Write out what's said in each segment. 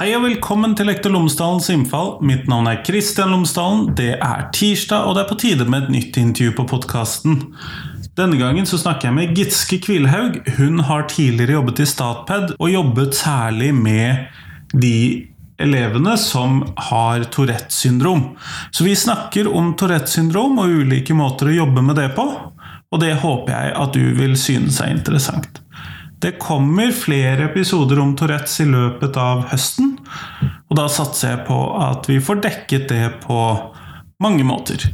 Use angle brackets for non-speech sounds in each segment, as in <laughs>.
Hei og velkommen til Lektor Lomsdalens innfall. Mitt navn er Kristian Lomsdalen. Det er tirsdag, og det er på tide med et nytt intervju på podkasten. Denne gangen så snakker jeg med Gitske Kvilhaug. Hun har tidligere jobbet i Statped, og jobbet særlig med de elevene som har Tourettes syndrom. Så vi snakker om Tourettes syndrom og ulike måter å jobbe med det på, og det håper jeg at du vil synes er interessant. Det kommer flere episoder om Tourettes i løpet av høsten. Og da satser jeg på at vi får dekket det på mange måter.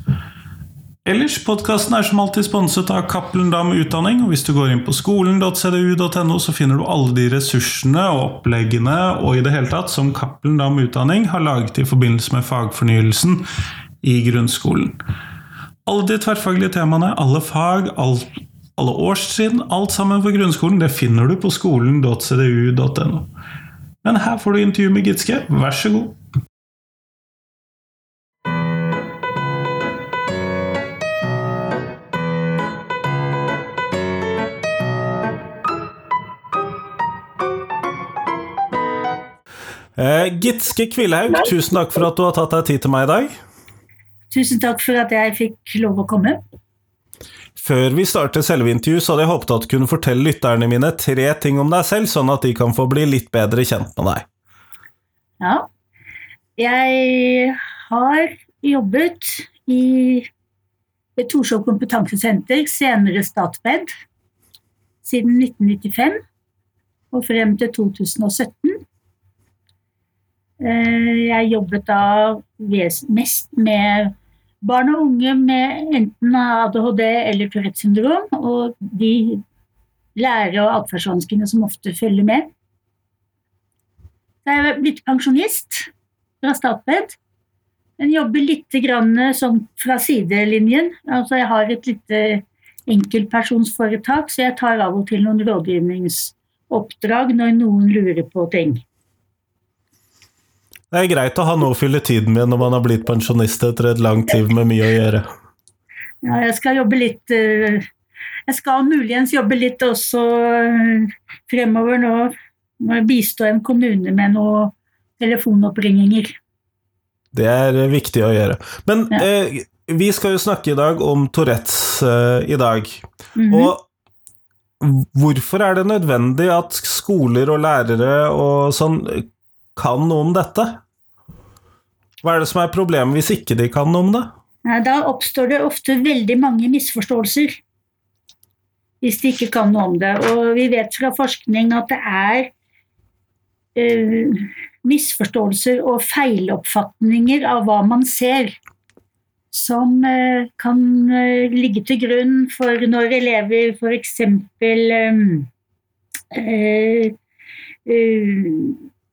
Ellers, podkasten er som alltid sponset av Cappelen Dam Utdanning. og Hvis du går inn på skolen.cdu.no, så finner du alle de ressursene og oppleggene og i det hele tatt som Cappelen Dam Utdanning har laget i forbindelse med fagfornyelsen i grunnskolen. Alle de tverrfaglige temaene, alle fag, alt alle årstrinn, alt sammen for grunnskolen, det finner du på skolen.cdu.no. Men her får du intervju med Gitske, vær så god. Eh, Gitske Kvillehaug, tusen takk for at du har tatt deg tid til meg i dag. Tusen takk for at jeg fikk lov å komme. Før vi starter selve intervjuet, så hadde jeg håpet at du kunne fortelle lytterne mine tre ting om deg selv, sånn at de kan få bli litt bedre kjent med deg. Ja. Jeg har jobbet i Torshov kompetansesenter, senere Statped, siden 1995 og frem til 2017. Eh, jeg jobbet da mest med barn og unge med enten ADHD eller Tourettes syndrom, og de lærer- og atferdsvanskene som ofte følger med. Jeg er blitt pensjonist fra Statped. Men jobber litt sånn fra sidelinjen. Altså jeg har et lite enkeltpersonsforetak, så jeg tar av og til noen rådgivningsoppdrag når noen lurer på ting. Det er greit å ha noe å fylle tiden med når man har blitt pensjonist etter et langt liv med mye å gjøre. Ja, jeg skal jobbe litt eh, Jeg skal muligens jobbe litt også eh, fremover nå. Bistå en kommune med noen telefonoppringninger. Det er viktig å gjøre. Men ja. eh, vi skal jo snakke i dag om Tourettes eh, i dag. Mm -hmm. Og hvorfor er det nødvendig at skoler og lærere og sånn kan noe om dette? Hva er det som er problemet hvis ikke de kan noe om det? Da oppstår det ofte veldig mange misforståelser hvis de ikke kan noe om det. Og vi vet fra forskning at det er uh, misforståelser og feiloppfatninger av hva man ser, som uh, kan uh, ligge til grunn for når elever f.eks. Um,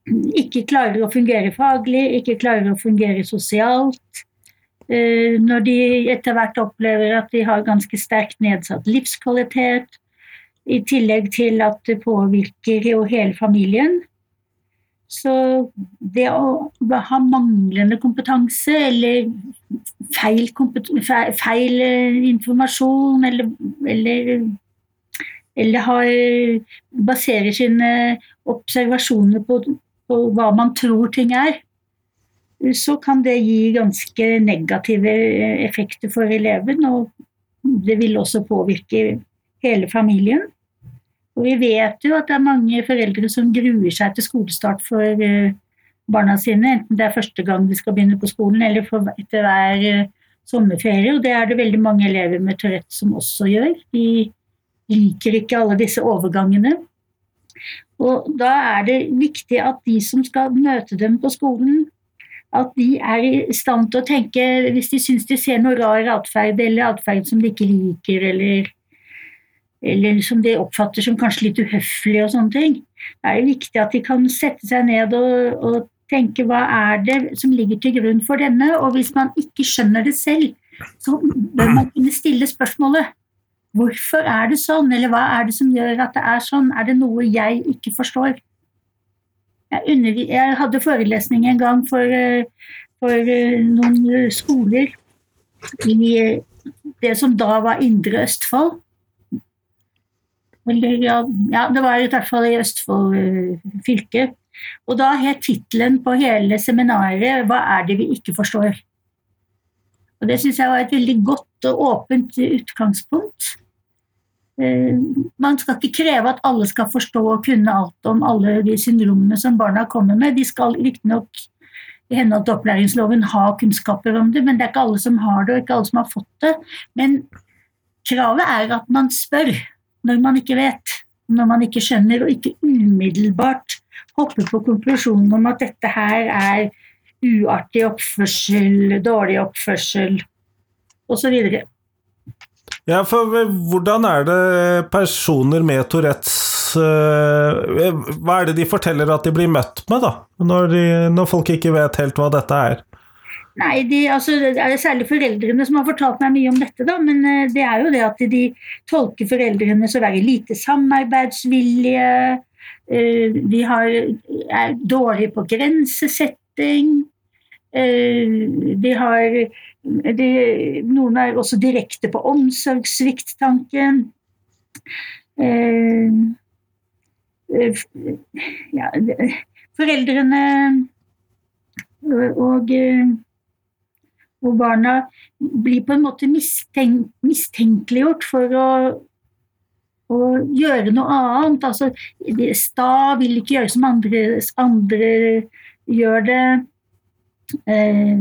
ikke klarer å fungere faglig, ikke klarer å fungere sosialt. Eh, når de etter hvert opplever at de har ganske sterkt nedsatt livskvalitet, i tillegg til at det påvirker jo hele familien. Så det å ha manglende kompetanse eller feil, feil, feil eh, informasjon eller, eller, eller har, baserer sine observasjoner på på hva man tror ting er, så kan det gi ganske negative effekter for eleven. Og det vil også påvirke hele familien. Og vi vet jo at det er mange foreldre som gruer seg til skolestart for eh, barna sine, enten det er første gang de skal begynne på skolen eller etter hver eh, sommerferie. Og det er det veldig mange elever med Tourette som også gjør. De liker ikke alle disse overgangene. Og da er det viktig at de som skal møte dem på skolen, at de er i stand til å tenke Hvis de syns de ser noe rar atferd, eller atferd som de ikke liker, eller, eller som de oppfatter som kanskje litt uhøflig og sånne ting, da er det viktig at de kan sette seg ned og, og tenke hva er det som ligger til grunn for denne, og hvis man ikke skjønner det selv, så bør man kunne stille spørsmålet Hvorfor er det sånn, eller hva er det som gjør at det er sånn? Er det noe jeg ikke forstår? Jeg, jeg hadde forelesning en gang for, eh, for eh, noen skoler i det som da var Indre Østfold. Eller, ja, ja, det var i hvert fall i Østfold fylke. Og da het tittelen på hele seminaret 'Hva er det vi ikke forstår?' Og Det syns jeg var et veldig godt og åpent utgangspunkt. Eh, man skal ikke kreve at alle skal forstå og kunne alt om alle de syndromene som barna kommer med. De skal riktignok i henhold til opplæringsloven ha kunnskaper om det, men det er ikke alle som har det, og ikke alle som har fått det. Men kravet er at man spør når man ikke vet, når man ikke skjønner, og ikke umiddelbart hopper på konklusjonen om at dette her er uartig oppførsel, dårlig oppførsel osv. Ja, for hvordan er det personer med Tourettes eh, Hva er det de forteller at de blir møtt med, da? Når, de, når folk ikke vet helt hva dette er? Nei, de, altså, Det er særlig foreldrene som har fortalt meg mye om dette. da, Men eh, det er jo det at de tolker foreldrene som å være lite samarbeidsvillige. Eh, de har, er dårlige på grensesetting. De har de, Noen er også direkte på omsorgssvikt-tanken. Eh, ja, foreldrene og, og barna blir på en måte mistenk, mistenkeliggjort for å, å, gjøre noe annet. Altså, sta vil ikke gjøre som andre, andre gjør det. Eh,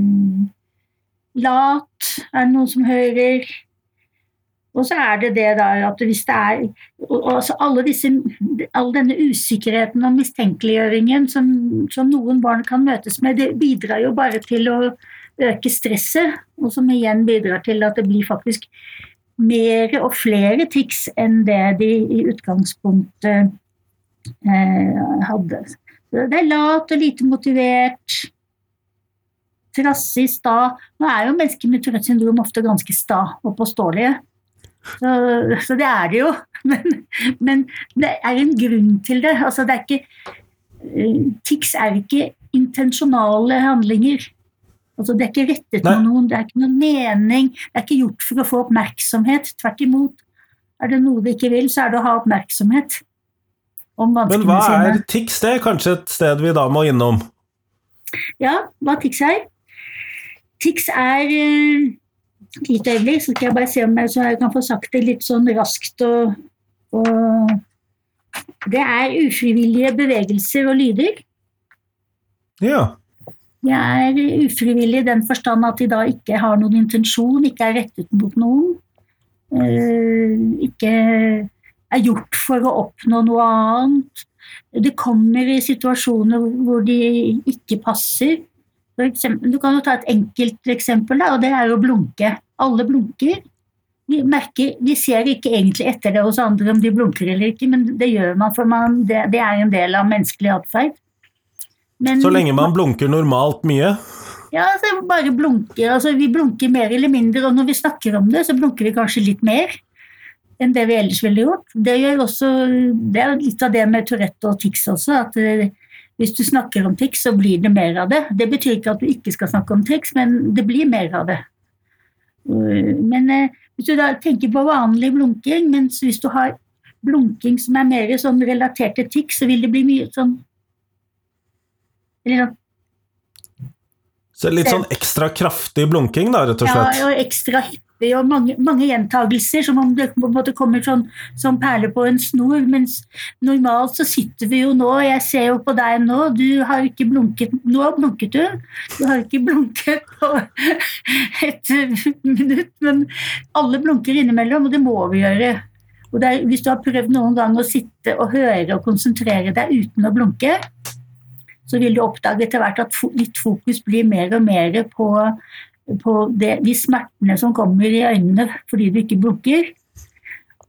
lat er det noen som hører. Og så er det det da at hvis det er altså alle disse, All denne usikkerheten og mistenkeliggjøringen som, som, noen barn kan møtes med, det bidrar jo bare til å øke stresset, og som igjen bidrar til at det blir faktisk mer og flere tics enn det de i utgangspunktet eh, hadde. Så det er lat og lite motivert trassig, sta. Nå er jo mennesker med Tourettes syndrom ofte ganske sta og påståelige. Så, så, det er det jo. <laughs> Men, men, det er en grunn til det. Altså, det er ikke uh, Tics er ikke intensjonale handlinger. Altså, det er ikke rettet mot noen, det er ikke noen mening. Det er ikke gjort for å få oppmerksomhet. Tvert imot. Er det noe det ikke vil, så er det å ha oppmerksomhet. Om Men hva er tics? Det er kanskje et sted vi da må innom? Ja, hva tics er? TIX er uh, Litt øyeblikk, så skal jeg bare se om jeg, jeg, kan få sagt det litt sånn raskt og, og Det er ufrivillige bevegelser og lyder. Ja. De er ufrivillige i den forstand at de da ikke har noen intensjon, ikke er rettet mot noen. Uh, ikke er gjort for å oppnå noe annet. Det kommer i situasjoner hvor de ikke passer. Eksempel, du kan jo ta et enkelt eksempel, da, og det er å blunke. Alle blunker. Vi, merker, vi ser ikke egentlig etter det hos andre om de blunker eller ikke, men det gjør man, for man, det, det er en del av menneskelig atferd. Så lenge man blunker normalt mye? Ja, så bare blunker. Altså, vi blunker mer eller mindre, og når vi snakker om det, så blunker vi kanskje litt mer enn det vi ellers ville gjort. Det, også, det er litt av det med Tourette og tics også, at hvis du snakker om triks, så blir det mer av det. Det betyr ikke at du ikke skal snakke om triks, men det blir mer av det. Men eh, hvis du da tenker på vanlig blunking, mens hvis du har blunking som er mer sånn relatert til tics, så vil det bli mye sånn Eller sånn Så litt sånn ekstra kraftig blunking, da, rett og slett? Ja, og ekstra hyppig hyppig og mange, mange gjentagelser, som om det på en måte kommer sånn, som perler på en snor. Mens normalt så sitter vi jo nå, jeg ser jo på deg nå, du har ikke blunket Nå blunket du. Du har ikke blunket på <laughs> et minutt, men alle blunker innimellom, og det må vi gjøre. Og er, hvis du har prøvd noen gang å sitte og høre og konsentrere deg uten å blunke, så vil du oppdage etter hvert at ditt fokus blir mer og mer på på det, de smertene som kommer i øynene fordi du ikke blunker.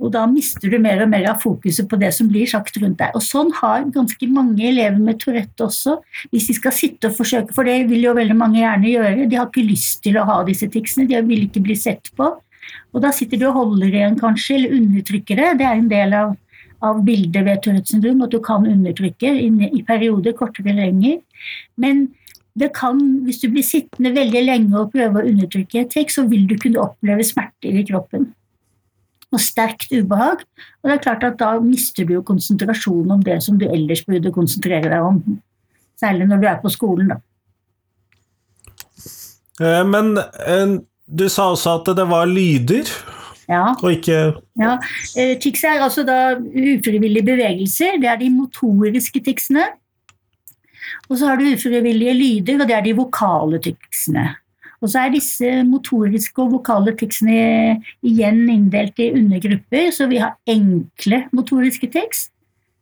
Og da mister du mer og mer av fokuset på det som blir sagt rundt deg. Og sånn har ganske mange elever med Tourette også. Hvis de skal sitte og forsøke, for det vil jo veldig mange gjerne gjøre. De har ikke lyst til å ha disse ticsene, de vil ikke bli sett på. Og da sitter du og holder igjen kanskje, eller undertrykker det. Det er en del av, av bildet ved Tourettes syndrom, at du kan undertrykke i perioder, kortere eller lenger. Men det kan, hvis du blir sittende veldig lenge og prøve å undertrykke et trekk, så vil du kunne oppleve smerter i kroppen. Og sterkt ubehag. Og det er klart at da mister du jo konsentrasjonen om det som du ellers burde konsentrere deg om. Særlig når du er på skolen, da. Eh, Men eh, du sa også at det var lyder, Ja. og ikke Ja, eh, Tics er altså da ufrivillige bevegelser. Det er de motoriske ticsene. Og så har du ufrivillige lyder, og det er de vokale ticsene. Og så er disse motoriske og vokale ticsene igjen inndelt i undergrupper. Så vi har enkle motoriske tics.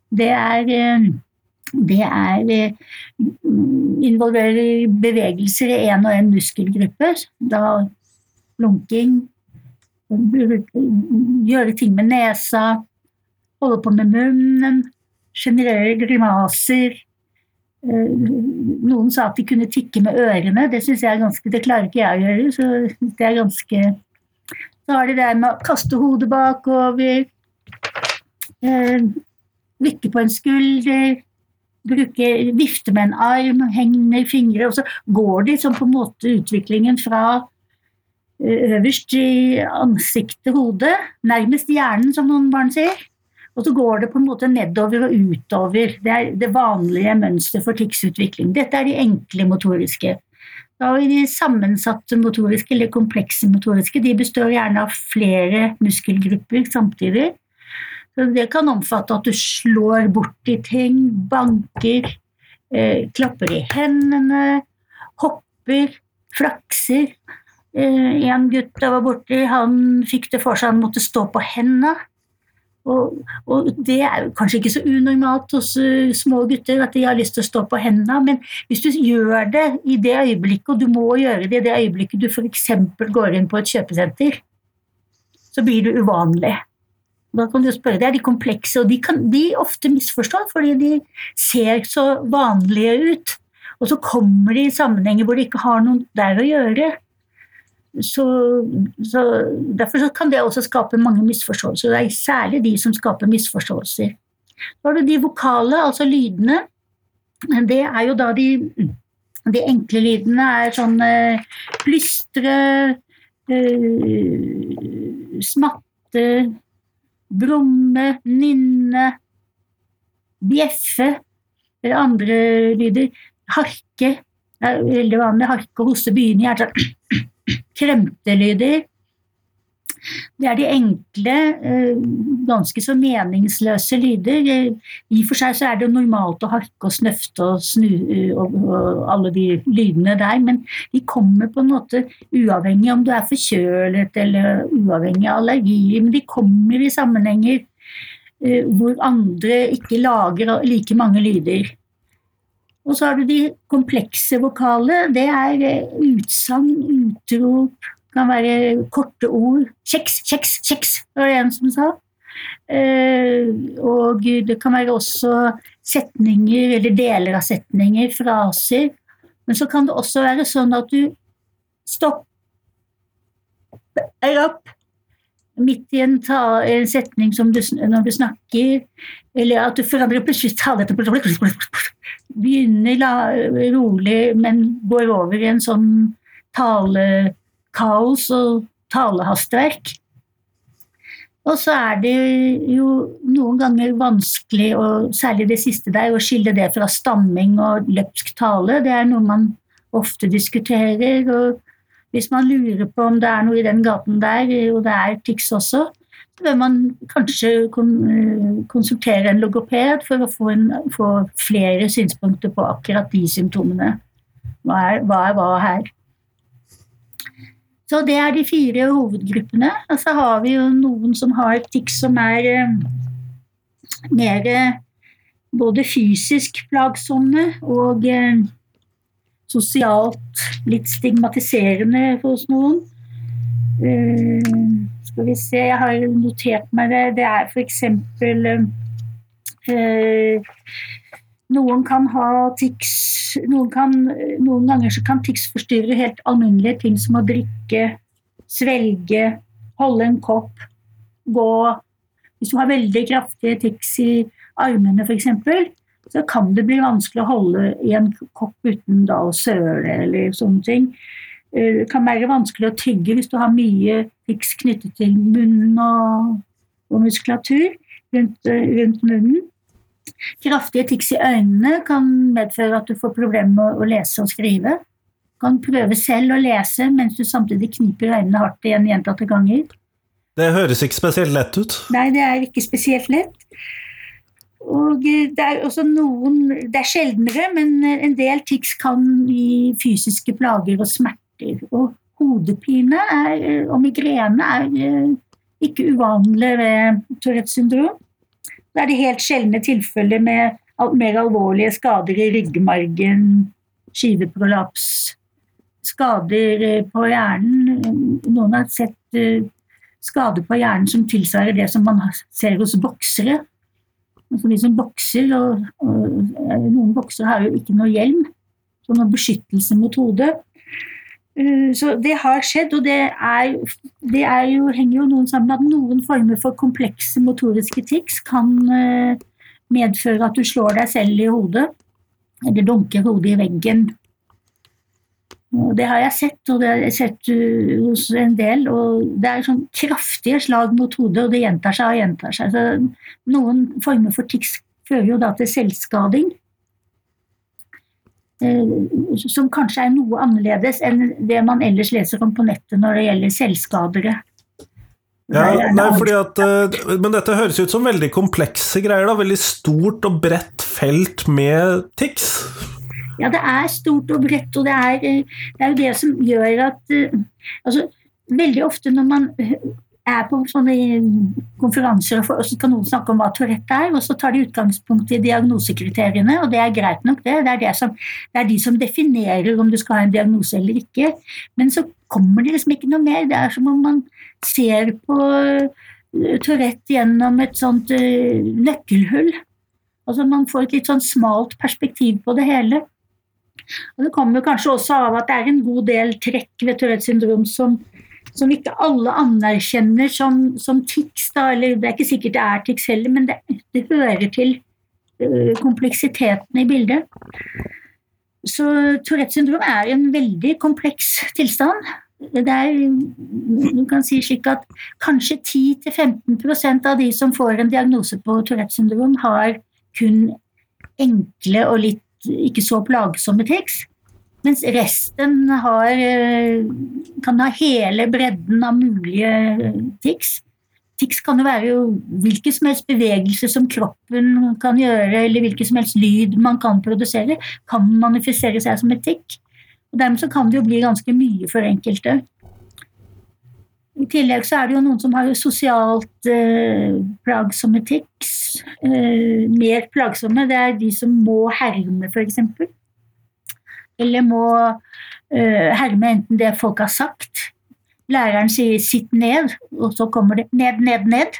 Det er, eh, det er eh, involverer bevegelser i én og én muskelgruppe. Da blunking, gjøre ting med nesa, holde på med munnen, generere grimaser. Eh, Noen sa at de kunne tikke med ørene. Det synes jeg er ganske, det klarer ikke jeg å gjøre. Så det er ganske Så har de det med å kaste hodet bakover, eh, lykke på en skulder, bruke, vifte med en arm, hender, fingre, og så går de sånn på en måte utviklingen fra eh, øverst i ansiktet, hodet, nærmest hjernen, som noen barn sier. Og så går det på en måte nedover og utover. Det er det vanlige mønsteret for ticsutvikling. Dette er de enkle motoriske. Da er de sammensatte motoriske, eller komplekse motoriske. De består gjerne av flere muskelgrupper samtidig. Så det kan omfatte at du slår borti ting, banker, eh, klapper i hendene, hopper, flakser. Eh, en gutt jeg var borti, han fikk det for seg han måtte stå på hendene. Og, og det er kanskje ikke så unormalt hos uh, små gutter at de har lyst til å stå på hendene, men hvis du gjør det i det øyeblikket, og du må gjøre det i det øyeblikket du f.eks. går inn på et kjøpesenter, så blir du uvanlig. Da kan du spørre, Det er de komplekse, og de kan de ofte misforstår fordi de ser så vanlige ut. Og så kommer de i sammenhenger hvor de ikke har noe der å gjøre. Så, så Derfor så kan det også skape mange misforståelser. Det er særlig de som skaper misforståelser. Så har du de vokale, altså lydene. Det er jo da de, de enkle lydene er sånn eh, plystre, eh, smatte, brumme, nynne, bjeffe eller andre lyder. Harke. Det er veldig vanlig. Harke og hoste begynner gjerne sånn kremtelyder. Det er de enkle, eh, ganske så meningsløse lyder. I og for seg så er det normalt å harke og snøfte og snu og, og alle de lydene der, men de kommer på en måte uavhengig om du er forkjølet eller uavhengig av allergi, men de kommer i sammenhenger eh, hvor andre ikke lager like mange lyder. Og så har du de komplekse vokale. Det er eh, utsagn, utrop, kan være korte ord. Kjeks, kjeks, kjeks, var det en som sa. Eh, og det kan være også setninger, eller deler av setninger, fraser. Men så kan det også være sånn at du stopper opp midt i en, ta, en setning du, når du snakker, eller at du forandrer plutselig tale Begynner rolig, men går over i en sånn talekaos og talehastverk. Og så er det jo noen ganger vanskelig, og særlig det siste der, å skille det fra stamming og løpsk tale. Det er noe man ofte diskuterer. og hvis man lurer på om det er noe i den gaten der, og det er tics også, så bør man kanskje konsultere en logoped for å få, en, få flere synspunkter på akkurat de symptomene. Hva er hva, er her? Så det er de fire hovedgruppene. Og så har vi jo noen som har tics som er eh, mer både fysisk plagsomme og eh, sosialt litt stigmatiserende hos noen. Skal vi se, jeg har notert meg det. Det er f.eks. Uh, noen kan ha tics noen, kan, noen ganger så kan tics forstyrre helt alminnelige ting som å drikke, svelge, holde en kopp, gå. Hvis du har veldig kraftige tics i armene f.eks., så kan det bli vanskelig å holde i en kopp uten da å søle eller sånne ting. Det kan være vanskelig å tygge hvis du har mye fiks knyttet til munnen og, og muskulatur rundt, rundt, munnen. Kraftige tics i øynene kan medføre at du får problemer med å lese og skrive. Du kan prøve selv å lese mens du samtidig kniper øynene hardt igjen gjentatte ganger. Det høres ikke spesielt lett ut. Nei, det er ikke spesielt lett. Og eh, det er også noen Det er sjeldnere, men en del tics kan gi fysiske plager og smerter. Og hodepine er, og migrene er eh, ikke uvanlig ved Tourettes syndrom. Da er det helt sjeldne tilfeller med mer alvorlige skader i ryggmargen, skiveprolaps, skader eh, på hjernen. Noen har sett eh, skader på hjernen som tilsvarer det som man ser hos boksere. Altså de som bokser, og, og, eh, Noen boksere har jo ikke noe hjelm, så noen beskyttelse mot hodet. Så det har skjedd, og det, er, det er jo, henger jo noen sammen med at noen former for komplekse motoriske tics kan medføre at du slår deg selv i hodet, eller dunker hodet i veggen. Og det har jeg sett, og det har jeg sett hos en del. og Det er sånn kraftige slag mot hodet, og det gjentar seg og gjentar seg. Så noen former for tics fører jo da til selvskading. Som kanskje er noe annerledes enn det man ellers leser om på nettet når det gjelder selvskadere. Ja, nei, at, Men dette høres ut som veldig komplekse greier. da, Veldig stort og bredt felt med tics. Ja, det er stort og bredt, og det er, det er jo det som gjør at altså, Veldig ofte når man er på sånne konferanser, og så kan noen snakke om hva Tourette er, og så tar de utgangspunkt i diagnosekriteriene, og det er greit nok, det. Det er, det, som, det er de som definerer om du skal ha en diagnose eller ikke. Men så kommer det liksom ikke noe mer. Det er som om man ser på eh, Tourette gjennom et sånt uh, nøkkelhull. Altså Man får et litt sånn smalt perspektiv på det hele. Og Det kommer kanskje også av at det er en god del trekk ved Tourettes syndrom som som ikke alle anerkjenner som, som tics. Eller det er ikke sikkert det er tics heller, men det, det hører til uh, kompleksiteten i bildet. Så Tourettes syndrom er en veldig kompleks tilstand. Det er, du kan si slik at Kanskje 10-15% av de som får en diagnose på Tourettes syndrom, har kun enkle og litt ikke så plagsomme tics. Mens resten har, eh, kan ha hele bredden av mulige tics. Tics kan jo være hvilken som helst bevegelse som kroppen kan gjøre, eller hvilken som helst lyd man kan produsere, kan manifisere seg som et tikk. Og Dermed så kan det jo bli ganske mye for enkelte. I tillegg så er det jo noen som har sosialt eh, plagsomme tics. Eh, mer plagsomme det er de som må herme, f.eks eller må uh, herme enten det folk har sagt. Læreren sier 'sitt ned', og så kommer det 'ned, ned, ned'.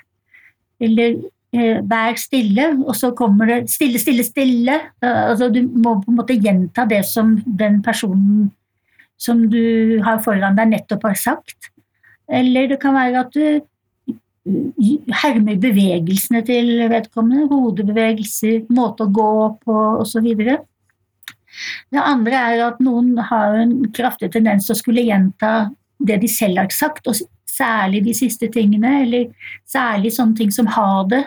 Eller uh, 'vær stille', og så kommer det 'stille, stille, stille'. Uh, altså, du må på en måte gjenta det som den personen som du har foran deg, nettopp har sagt. Eller det kan være at du hermer bevegelsene til vedkommende. Hodebevegelser, måte å gå på osv. Det andre er at noen har en kraftig tendens til å skulle gjenta det de selv har sagt, og særlig de siste tingene, eller særlig sånne ting som ha det.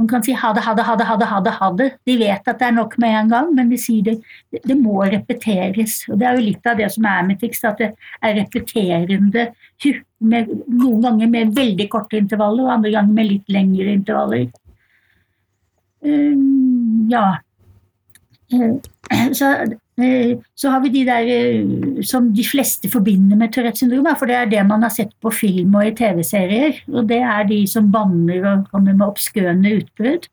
Man kan si ha det, ha det, ha det, ha det, ha det. ha det. De vet at det er nok med en gang, men de sier det, det må repeteres. Og Det er jo litt av det som er med tics, at det er repeterende. Med, noen ganger med veldig korte intervaller, og andre ganger med litt lengre intervaller. Um, ja. Så, eh, så, har vi de der eh, som de fleste forbinder med Tourettes syndrom, for det er det man har sett på film og i TV-serier. Og det er de som banner og kommer med obskøne utbrudd.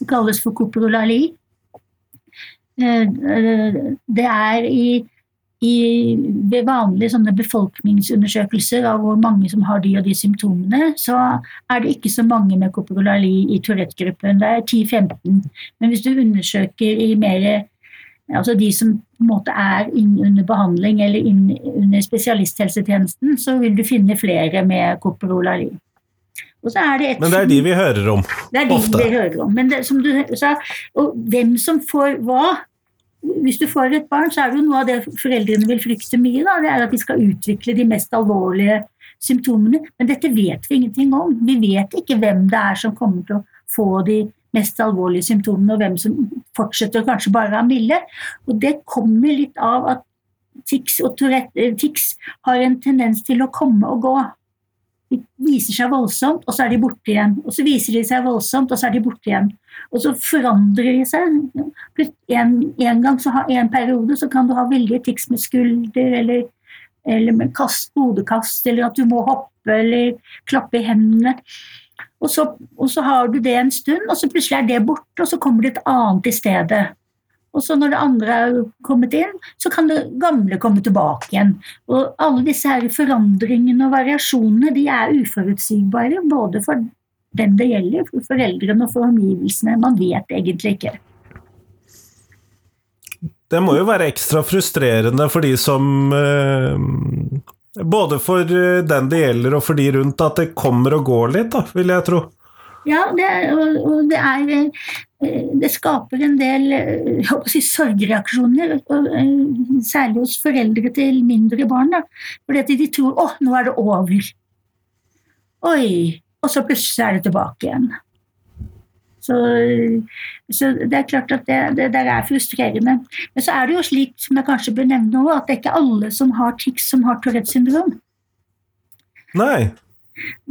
Det kalles for koprolali. Eh, det er i i, ved vanlige sånne befolkningsundersøkelser av hvor mange som har de og de symptomene, så er det ikke så mange med koprolali i Tourette-gruppen. Det er 10-15. Men hvis du undersøker i mer Altså de som på en måte er inn under behandling eller inn under spesialisthelsetjenesten, så vil du finne flere med koprolali. Men det er de vi hører om? Det er de ofte. vi hører om. Men det, som du sa, og hvem som får hva, hvis du får et barn, så er det jo noe av det foreldrene vil frykte mye. Da, det er at de skal utvikle de mest alvorlige symptomene. Men dette vet vi ingenting om. Vi vet ikke hvem det er som kommer til å få de mest alvorlige symptomene, og hvem som fortsetter kanskje bare være milde. Og det kommer litt av at tics, og eh, tics har en tendens til å komme og gå. De viser seg voldsomt, og så er de borte igjen. Og så viser de seg voldsomt, og så er de borte igjen. Og så forandrer de seg. En, en gang så har, en periode så kan du ha veldig tics med skulder, eller, eller med kast, hodekast, eller at du må hoppe eller klappe i hendene. Og så, og så, har du det en stund, og så plutselig er det borte, og så kommer det et annet i stedet. Og så når det andre er kommet inn, så kan det gamle komme tilbake igjen. Og alle disse her forandringene og variasjonene de er uforutsigbare, både for den det gjelder, for foreldrene og for omgivelsene. Man vet egentlig ikke. Det må jo være ekstra frustrerende for de som eh, både for eh, den det gjelder og for de rundt, at det kommer og går litt, da, vil jeg tro. Ja, det, og det er eh, Det skaper en del eh, si, sorgreaksjoner, særlig hos foreldre til mindre barn. Da. Fordi de tror 'å, nå er det over'. Oi! Og så plutselig er det tilbake igjen. Så, så, det er klart at det, det, det, er frustrerende. Men så er det jo slik, som jeg kanskje bør nevne nå, at det er ikke alle som har tics, som har Tourettes syndrom. Nei.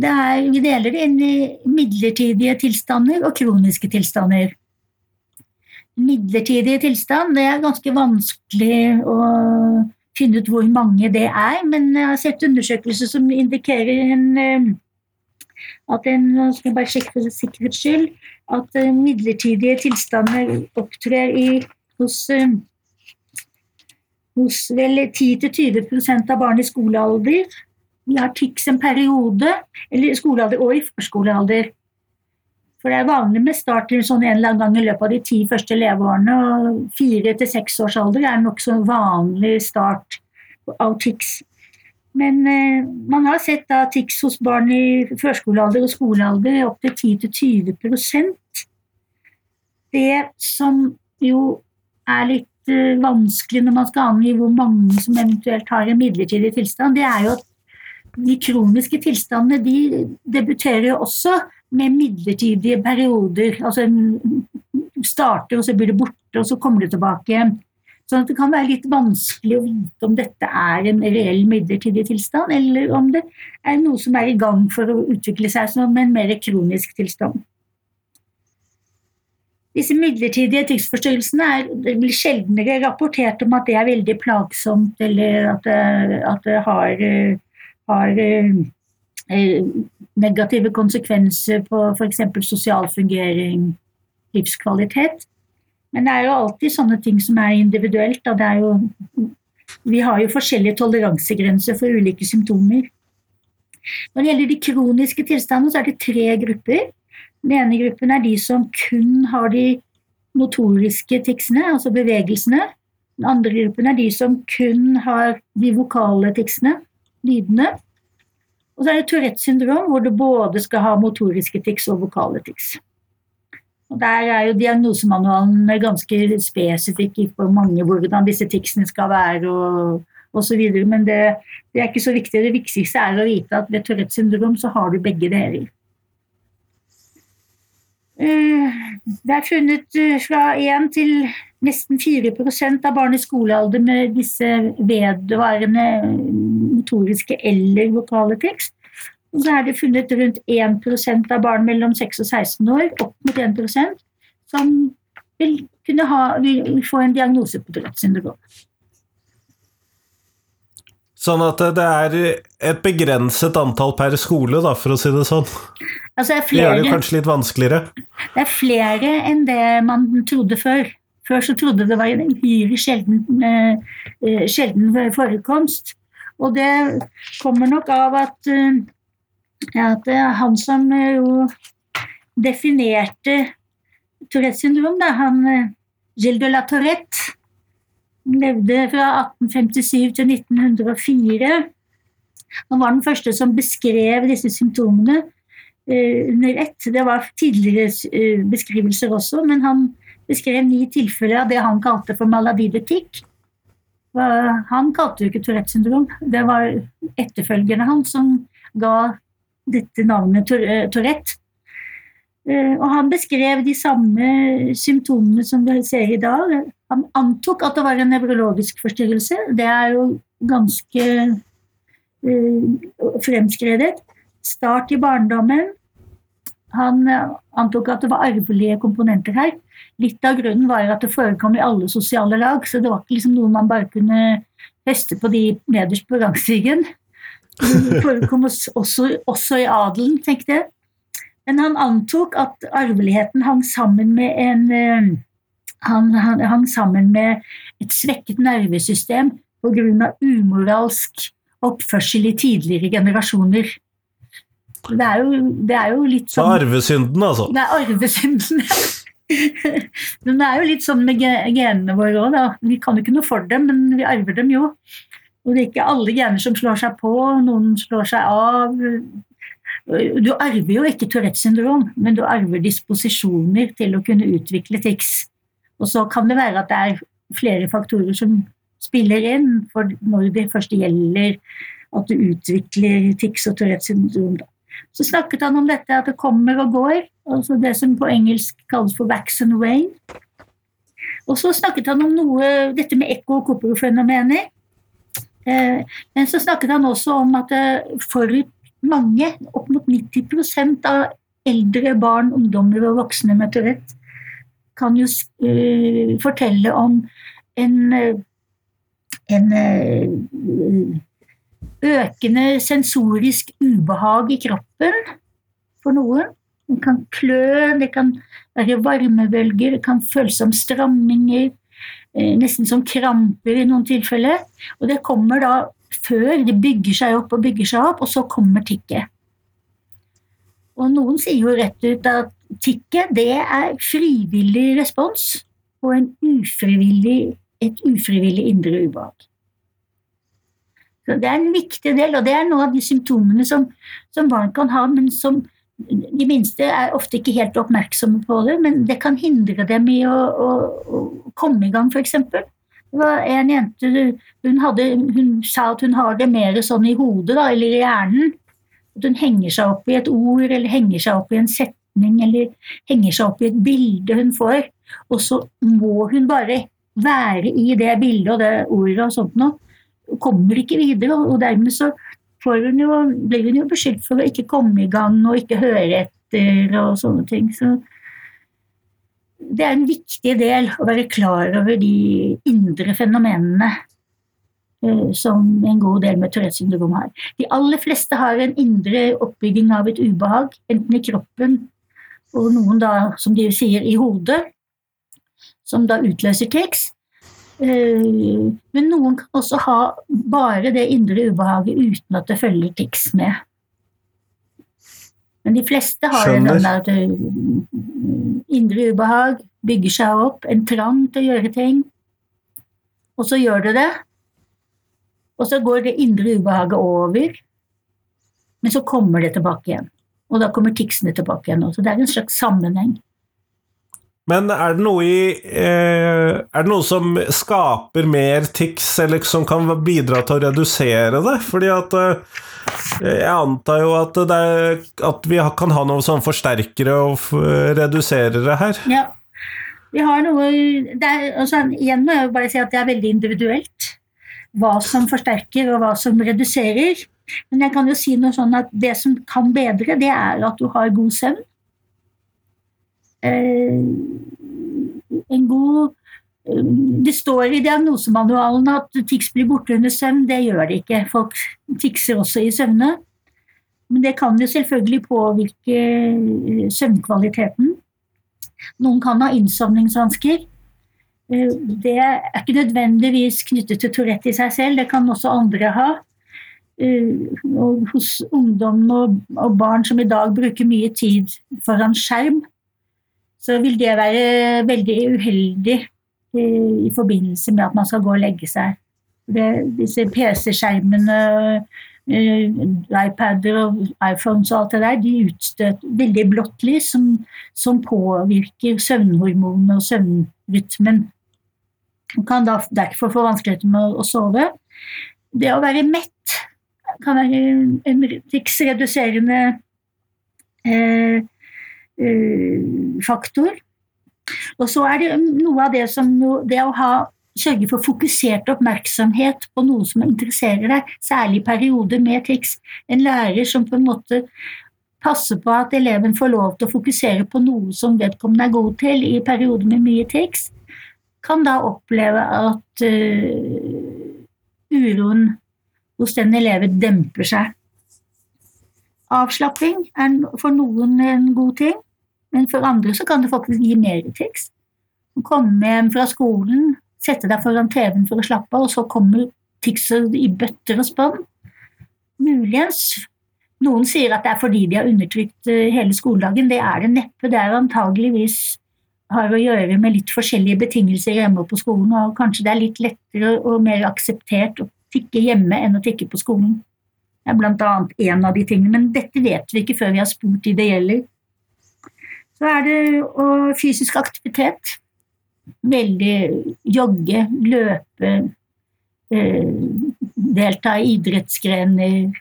Er, vi deler det inn i midlertidige tilstander og kroniske tilstander. Midlertidige tilstand det er ganske vanskelig å finne ut hvor mange det er, men jeg har sett undersøkelser som indikerer en eh, at en, skal bare sjekke for sikkerhets skyld, at uh, midlertidige tilstander opptrer i, hos, uh, hos vel 10-20 av barn i skolealder. Vi har TIX en periode, eller skolealder og i førskolealder. For det er vanlig med start sånn en eller annen gang i løpet av de ti første leveårene. og Fire til seks års alder er nokså vanlig start av TIX. Men eh, man har sett da tics hos barn i førskolealder og skolealder opptil 10-20% Det som jo er litt eh, vanskelig når man skal angi hvor mange som eventuelt har en midlertidig tilstand, det er jo at de kroniske tilstandene de debuterer jo også med midlertidige perioder. Altså starter, og så blir det borte, og så kommer det tilbake igjen. Sånn at det kan være litt vanskelig å vite om dette er en reell midlertidig tilstand, eller om det er noe som er i gang for å utvikle seg som en mer kronisk tilstand. Disse midlertidige tidsforstyrrelsene blir sjeldnere rapportert om at det er veldig plagsomt, eller at det, at det har, har eh, negative konsekvenser på f.eks. sosial fungering, livskvalitet. Men det er jo alltid sånne ting som er individuelt. Er jo, vi har jo forskjellige toleransegrenser for ulike symptomer. Når det gjelder de kroniske tilstandene, så er det tre grupper. Den ene gruppen er de som kun har de motoriske ticsene, altså bevegelsene. Den andre gruppen er de som kun har de vokale ticsene, lydene. Og så er det Tourettes syndrom, hvor du både skal ha motoriske tics og vokale tics. Og Der er jo diagnosemanualen ganske spesifikk på mange hvordan disse ticsene skal være og osv. Men det, det, er ikke så viktig. Det viktigste er å vite at ved Tourettes syndrom så har du begge deler. Eh, det er funnet eh, fra 1 til nesten 4% av barn i skolealder med disse vedvarende motoriske eller vokale tekst. Og så er det funnet rundt 1% av barn mellom 6 og 16 år, opp mot 1% som vil kunne ha, vil få en diagnose på Tourettes syndrom. Sånn at det er et begrenset antall per skole, da, for å si det sånn. Altså det, flere, det gjør det kanskje litt vanskeligere? Det er flere enn det man trodde før. Før så trodde det var en uhyre sjelden, uh, sjelden forekomst. Og det kommer nok av at uh, at han som eh, jo definerte Tourettes syndrom, da, han eh, Gilles de la Tourette, levde fra 1857 til 1904. Han var den første som beskrev disse symptomene under ett. Det var tidligere beskrivelser også, men han beskrev ni tilfeller av det han kalte for maladidetikk. Han kalte jo ikke Tourettes syndrom. Det var etterfølgerne hans som ga dette navnet eh, Tourette. Eh, og han beskrev de samme symptomene som vi ser i dag. Han antok at det var en nevrologisk forstyrrelse. Det er jo ganske fremskredet. Start i barndommen. Han uh, antok at det var arvelige komponenter her. Litt av grunnen var at det forekom i alle sosiale lag, så det var ikke liksom noe man bare kunne feste på de nederst på rangstigen. Det forekom også, også i adelen, tenkte jeg. Men han antok at arveligheten hang sammen med en eh, han, han hang sammen med et svekket nervesystem pga. umoralsk oppførsel i tidligere generasjoner. Det er jo, det er jo litt sånn Så arvesynden, altså? Det er arvesynden. <laughs> men det er jo litt sånn med genene våre òg, da. Vi kan jo ikke noe for dem, men vi arver dem jo. Og det er ikke alle gener som slår seg på, noen slår seg av. Du arver jo ikke Tourettes syndrom, men du arver disposisjoner til å kunne utvikle tics. Og så kan det være at det er flere faktorer som spiller inn for når det først gjelder at du utvikler tics og Tourettes syndrom. Så snakket han om dette at det kommer og går, altså det som på engelsk kalles for wax and wane. Og så snakket han om noe, dette med ekko- og koperofenomener. Eh, men så snakket han også om at for mange, opp mot 90% av eldre barn, ungdommer og voksne med Tourette, kan jo uh, fortelle om en, en økende sensorisk ubehag i kroppen for noen. Det kan klø, det kan være varmebølger, det kan føles som stramminger, uh, nesten som kramper i noen tilfeller. Og det kommer da før det bygger seg opp og bygger seg opp, og så kommer tikket. Og noen sier jo rett ut at tikket det er frivillig respons på ufrivillig, et ufrivillig indre ubehag. Så Det er en viktig del, og det er noen av de symptomene som, som barn kan ha, men som de minste er ofte ikke helt oppmerksomme på det, men det kan hindre dem i å, å, å komme i gang, f.eks. Det var en jente hun, hadde, hun, sa at hun har det mer sånn i hodet da, eller i hjernen. At hun henger seg opp i et ord eller henger seg opp i en setning eller henger seg opp i et bilde hun får. Og så må hun bare være i det bildet og det ordet og sånt noe. Kommer ikke videre, og dermed så hun jo, blir hun jo beskyldt for å ikke komme i gang og ikke høre etter og sånne ting. Så det er en viktig del å være klar over de indre fenomenene uh, som en god del med Tourettes syndrom har. De aller fleste har en indre oppbygging av et ubehag, enten i kroppen og noen da, som de sier, i hodet, som da utløser tics. Uh, men noen kan også ha bare det indre ubehaget uten at det følger tics med. Men de fleste har Skjønner. en sånn eh, indre ubehag, bygger seg opp, en trang til å gjøre ting. Og så gjør du det. Og så går det indre ubehaget over, men så kommer det tilbake igjen. Og da kommer ticsene tilbake igjen. Så det er en slags sammenheng. Men er det noe i eh, Er det noe som skaper mer tics, eller som kan bidra til å redusere det? Fordi at eh, jeg antar jo at, er, at vi kan ha noen sånn forsterkere og reduserere her. Ja. Vi har noe er, altså, Igjen må jeg bare si at det er veldig individuelt hva som forsterker og hva som reduserer. Men jeg kan jo si noe sånn at det som kan bedre, det er at du har god søvn. Eh, en god det står i diagnosemanualen at tics blir borte under søvn. Det gjør det ikke. Folk tikser også i søvne. Men det kan jo selvfølgelig påvirke eh, søvnkvaliteten. Noen kan ha innsovningsvansker. Eh, det er ikke nødvendigvis knyttet til Tourette i seg selv, det kan også andre ha. Eh, og hos ungdom og barn som i dag bruker mye tid foran skjerm, så vil det være veldig uheldig i forbindelse med at man skal gå og legge seg. Det, disse PC-skjermene, uh, iPader og iPhones og alt det der, de utstøter veldig blått lys som, som påvirker søvnhormonene og søvnrytmen. Man kan da derfor få vanskeligheter med å, å sove. Det å være mett kan være en riksreduserende eh, eh, faktor. Og så er det noe av det som det å ha, sørge for fokusert oppmerksomhet på noe som interesserer deg, særlig i perioder med tekst. En lærer som på en måte passer på at eleven får lov til å fokusere på noe som vedkommende er god til i perioder med mye tekst, kan da oppleve at uh, uroen hos den eleven demper seg. Avslapping er for noen en god ting, men for andre så kan det faktisk gi mer tekst. Komme hjem fra skolen, sette deg foran TV-en for å slappe av, og så kommer teksten i bøtter og spann. Muligens. Noen sier at det er fordi de har undertrykt eh, hele skoledagen. Det er det neppe. Det er antageligvis har å gjøre med litt forskjellige betingelser hjemme på skolen, og kanskje det er litt lettere og mer akseptert å tikke hjemme enn å tikke på skolen. Det er blant annet en av de tingene, men dette vet vi ikke før vi har spurt de det gjelder. Så er det fysisk aktivitet. Veldig jogge, løpe, eh, delta i idrettsgrener.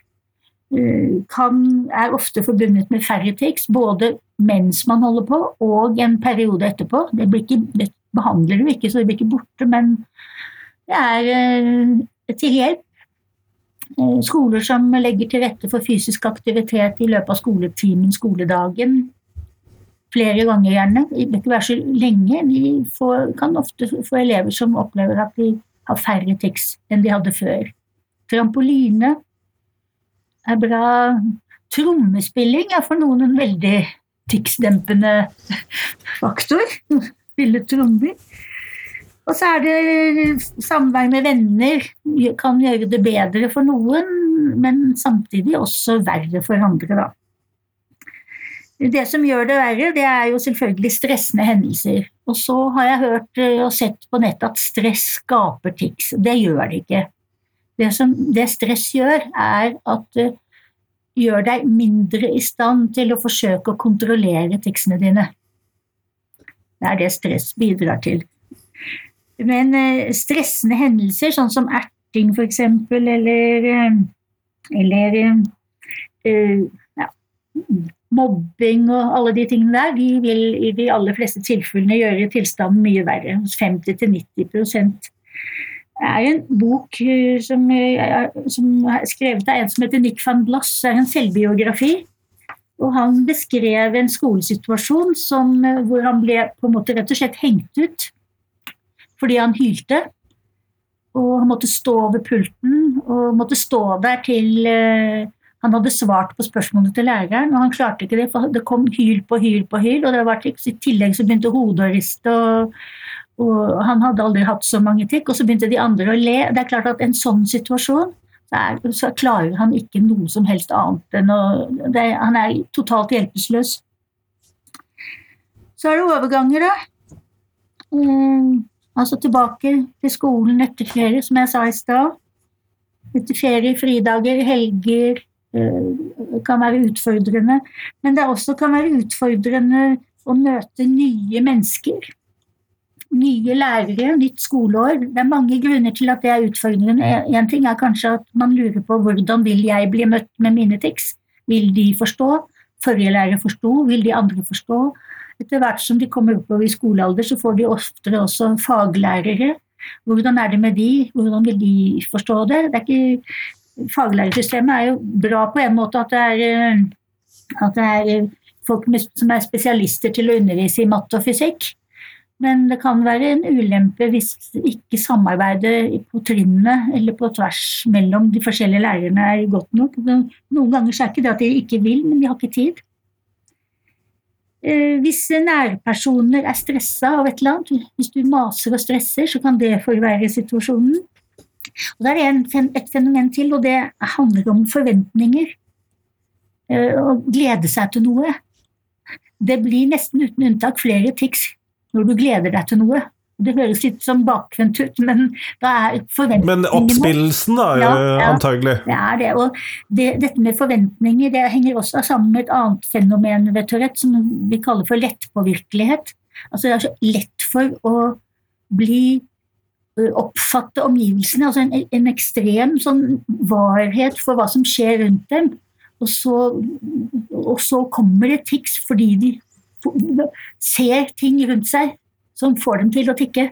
Eh, kan, er ofte forbundet med færre tics, både mens man holder på og en periode etterpå. Det, ikke, det behandler du ikke, så det blir ikke borte, men det er eh, til hjelp. Skoler som legger til rette for fysisk aktivitet i løpet av skoletimen, skoledagen, flere ganger gjerne. Det vil ikke være så lenge. Vi får, kan ofte få elever som opplever at de har færre tekst enn de hadde før. Trampoline er bra. Trommespilling er for noen en veldig ticsdempende faktor. Spille trommer. Og så er det samvær med venner kan gjøre det bedre for noen, men samtidig også verre for andre, da. Det som gjør det verre, det er jo selvfølgelig stressende hendelser. Og så har jeg hørt eh, og sett på nettet at stress skaper tics. Det gjør det ikke. Det, som, det stress gjør, er at det gjør deg mindre i stand til å forsøke å kontrollere ticsene dine. Det er det stress bidrar til. Men eh, stressende hendelser, sånn som erting f.eks., eller, eh, eller ja, mobbing og alle de tingene der, de vil i de aller fleste tilfellene gjøre tilstanden mye verre. Hos 50-90 Det er en bok eh, som, er, som er skrevet av en som heter Nick van Bloss, det er en selvbiografi. Og han beskrev en skolesituasjon som, eh, hvor han ble på en måte rett og slett hengt ut fordi han hylte. Og han måtte stå over pulten og måtte stå der til han hadde svart på spørsmålene til læreren, og han klarte ikke det, for det kom hyl på hyl på hyl. og det var I tillegg så begynte hodet å riste, og, og, han hadde aldri hatt så mange tikk. Og så begynte de andre å le. Det er klart at en sånn situasjon så, er, så klarer han ikke noe som helst annet enn å det, Han er totalt hjelpeløs. Så er det overganger, da. Um, altså tilbake til skolen etter ferie, som jeg sa i stad. Etter ferie, fridager, helger, kan være utfordrende. Men det også kan være utfordrende å møte nye mennesker. Nye lærere, nytt skoleår. Det er mange grunner til at det er utfordrende. En ting er kanskje at man lurer på hvordan vil jeg bli møtt med mine tics. Vil de forstå? Forrige lærer forsto, vil de andre forstå? Etter hvert som de kommer oppover i skolealder, så får de oftere også faglærere. Hvordan er det med de? Hvordan vil de forstå det? Det er ikke faglærersystemet er jo bra på en måte at det er, eh, at det er eh, folk som er spesialister til å undervise i matte og fysikk. Men det kan være en ulempe hvis ikke samarbeidet på trinnene eller på tvers mellom de forskjellige lærerne er godt nok. Noen ganger er det ikke det at de ikke vil, men de har ikke tid. Eh, hvis nærpersoner er stressa av et eller annet, hvis du maser og stresser, så kan det forverre situasjonen. Og Det er en, et fenomen til, og det handler om forventninger. Eh, å glede seg til noe. Det blir nesten uten unntak flere tics når du gleder deg til noe. Det høres litt som bakvendt ut, men da er forventningene Men oppspillelsen, da, ja, ja, antagelig? Det er det. Og det, dette med forventninger det henger også sammen med et annet fenomen ved Tourette, som vi kaller for lettpåvirkelighet. Altså det er så lett for å bli oppfatte omgivelsene. altså en, en, ekstrem sånn varhet for hva som skjer rundt dem. Og så, og så kommer det tics fordi de ser ting rundt seg som får dem til å tikke.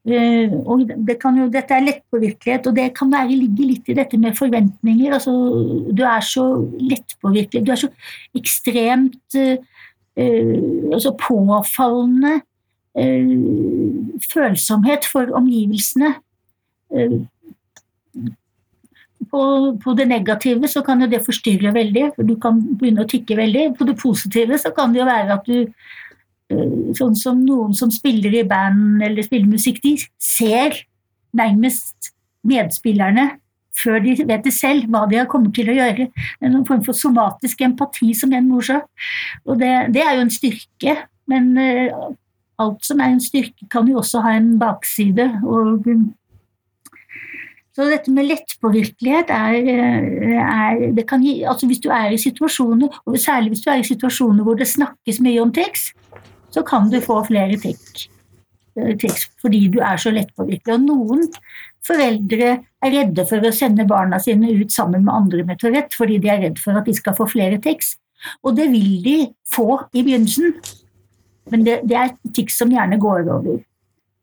Uh, og det jo, dette er lettpåvirkelighet, og det kan være, ligge litt i dette med forventninger. Altså, du er så lettpåvirkelig, du er så ekstremt uh, uh, altså påfallende følsomhet for omgivelsene. På, på, det negative så kan jo det forstyrre veldig, for du kan begynne å tikke veldig. På det positive så kan det jo være at du Eh, sånn som noen som spiller i band eller spiller musikk, de ser nærmest medspillerne før de vet det selv, hva de har kommet til å gjøre. Noen form for somatisk empati, som en mor sa. Og det, det, er jo en styrke, men alt som er en styrke, kan jo også ha en bakside. Og, så dette med lettpåvirkelighet er, eh, er det kan gi, altså Hvis du er i situasjoner, og særlig hvis du er i situasjoner hvor det snakkes mye om tekst, så kan du få flere tics eh, fordi du er så lettpåvirkelig. Og noen foreldre er redde for å sende barna sine ut sammen med andre med Tourette fordi de er redd for at de skal få flere tics. Og det vil de få i begynnelsen, men det, det er tics som gjerne går over.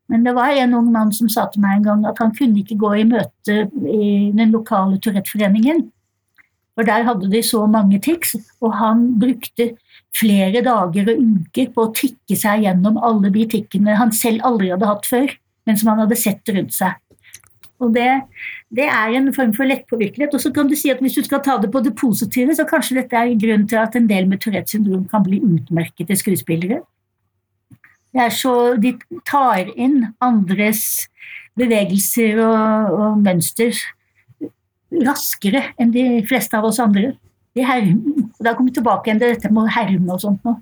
Men det var en ung mann som sa til meg en gang at han kunne ikke gå i møte i den lokale Tourette-foreningen. For der hadde de så mange tics, og han brukte flere dager og uker på å tikke seg gjennom alle de tikkene han selv aldri hadde hatt før, men som han hadde sett rundt seg. Og det, det er en form for lettpåvirkelighet. Og så kan du si at hvis du skal ta det på det positive, så kanskje dette er grunnen til at en del med Tourettes syndrom kan bli utmerkede skuespillere. Så, de tar inn andres bevegelser og, og mønster raskere enn de fleste av oss andre de hermer. Da kommer vi tilbake igjen til dette med å herme og sånt noe.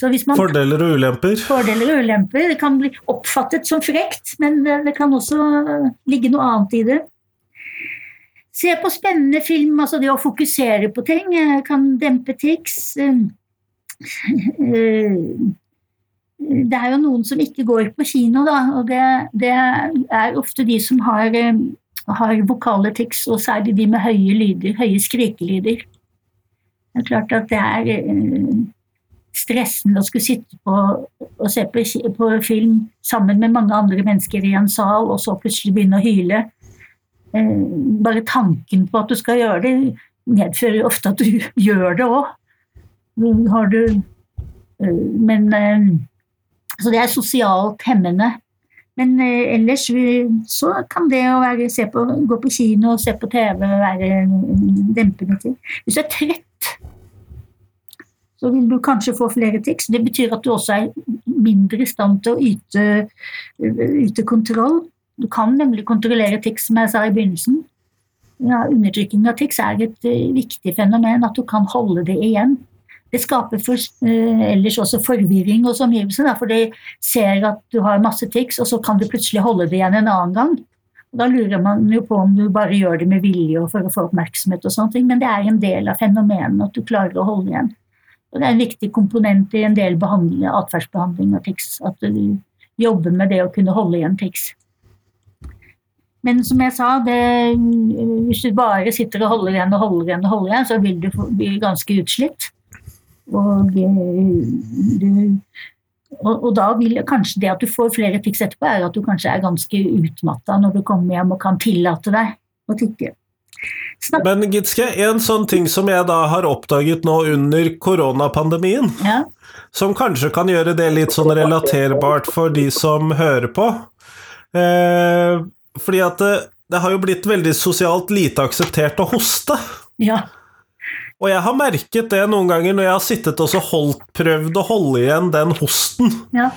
Så man, fordeler og ulemper? Fordeler og ulemper. Det kan bli oppfattet som frekt, men det kan også ligge noe annet i det. Se på spennende film, altså det å fokusere på ting eh, kan dempe tics. <laughs> Eh, eh, det er jo noen som ikke går på kino, da, og det, det er ofte de som har, har vokale tics, og særlig de med høye lyder, høye skrikelyder. Det er klart at det er eh, stressende å skulle sitte på og se på, på, film sammen med mange andre mennesker i en sal, og så plutselig begynne å hyle. Eh, bare tanken på at du skal gjøre det, medfører ofte at du <laughs> gjør det òg. Har du eh, Men Så det er sosialt hemmende. Men ellers så kan det å være, på, gå på kino og se på TV være dempende til. Hvis du er trett så vil du kanskje få flere tics. Det betyr at du også er mindre i stand til å yte, yte kontroll. Du kan nemlig kontrollere tics, som jeg sa i begynnelsen. Ja, undertrykking av tics er et uh, viktig fenomen, at du kan holde det igjen. Det skaper for, uh, ellers også forvirring hos omgivelsene, for de ser at du har masse tics, og så kan du plutselig holde det igjen en annen gang. Da lurer man jo på om du bare gjør det med vilje og for å få oppmerksomhet, og sånne ting, men det er en del av fenomenet at du klarer å holde igjen. Og det er en viktig komponent i en del atferdsbehandling av tics, at du jobber med det å kunne holde igjen tics. Men som jeg sa, det, hvis du bare sitter og holder igjen og holder igjen, og holder igjen, så vil du bli ganske utslitt. Og, du, og, og, da vil kanskje det at du får flere tics etterpå, er at du kanskje er ganske utmatta når du kommer hjem og kan tillate deg å tikke. Men Gitske, en sånn ting som jeg da har oppdaget nå under koronapandemien, ja. som kanskje kan gjøre det litt sånn relaterbart for de som hører på eh, Fordi at det, det, har jo blitt veldig sosialt lite akseptert å hoste. Ja. Og jeg har merket det noen ganger når jeg har sittet og holdt, prøvd å holde igjen den hosten. Ja.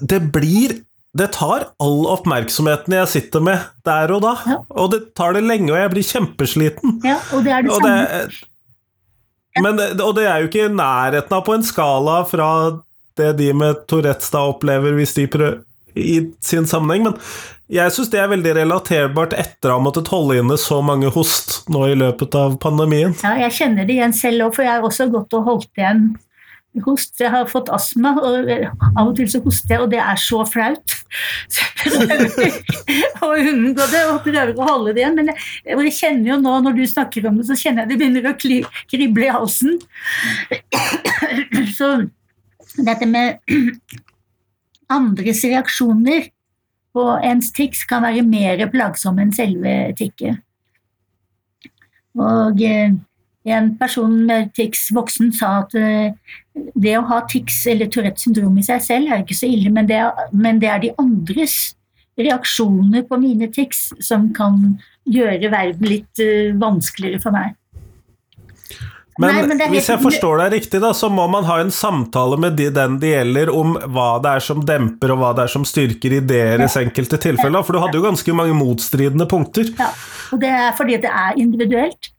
Det blir det tar all oppmerksomheten jeg sitter med der og da. Ja. Og det tar det lenge, og jeg blir kjempesliten. Ja, og det er det og samme. Det, men, og det er jo ikke i nærheten av på en skala fra det de med Tourettes da opplever hvis de prøver i sin sammenheng, men jeg syns det er veldig relaterbart etter å ha måttet holde inne så mange host nå i løpet av pandemien. Ja, jeg kjenner det igjen selv òg, for jeg har også gått og holdt igjen host. Jeg har fått astma, og av og til så hoster jeg, og det er så flaut. <laughs> Så jeg prøver å unngå det og prøver å holde det igjen. Men jeg, jeg kjenner jo nå når du snakker om det, så kjenner jeg det begynner å kli, krible i halsen. <clears throat> Så dette med andres reaksjoner på ens tics kan være mer plagsomme enn selve tikket. Og eh, en person med tics voksen sa at eh, det å ha tics eller Tourettes syndrom i seg selv er ikke så ille, men det, er, men det er de andres reaksjoner på mine tics som kan gjøre verden litt uh, vanskeligere for meg. Men, Nei, men er hvis jeg forstår deg riktig, da, så må man ha en samtale med de, den det gjelder, om hva det er som demper, og hva det er som styrker i deres enkelte tilfeller. For du hadde jo ganske mange motstridende punkter. Ja, og det er fordi det er individuelt.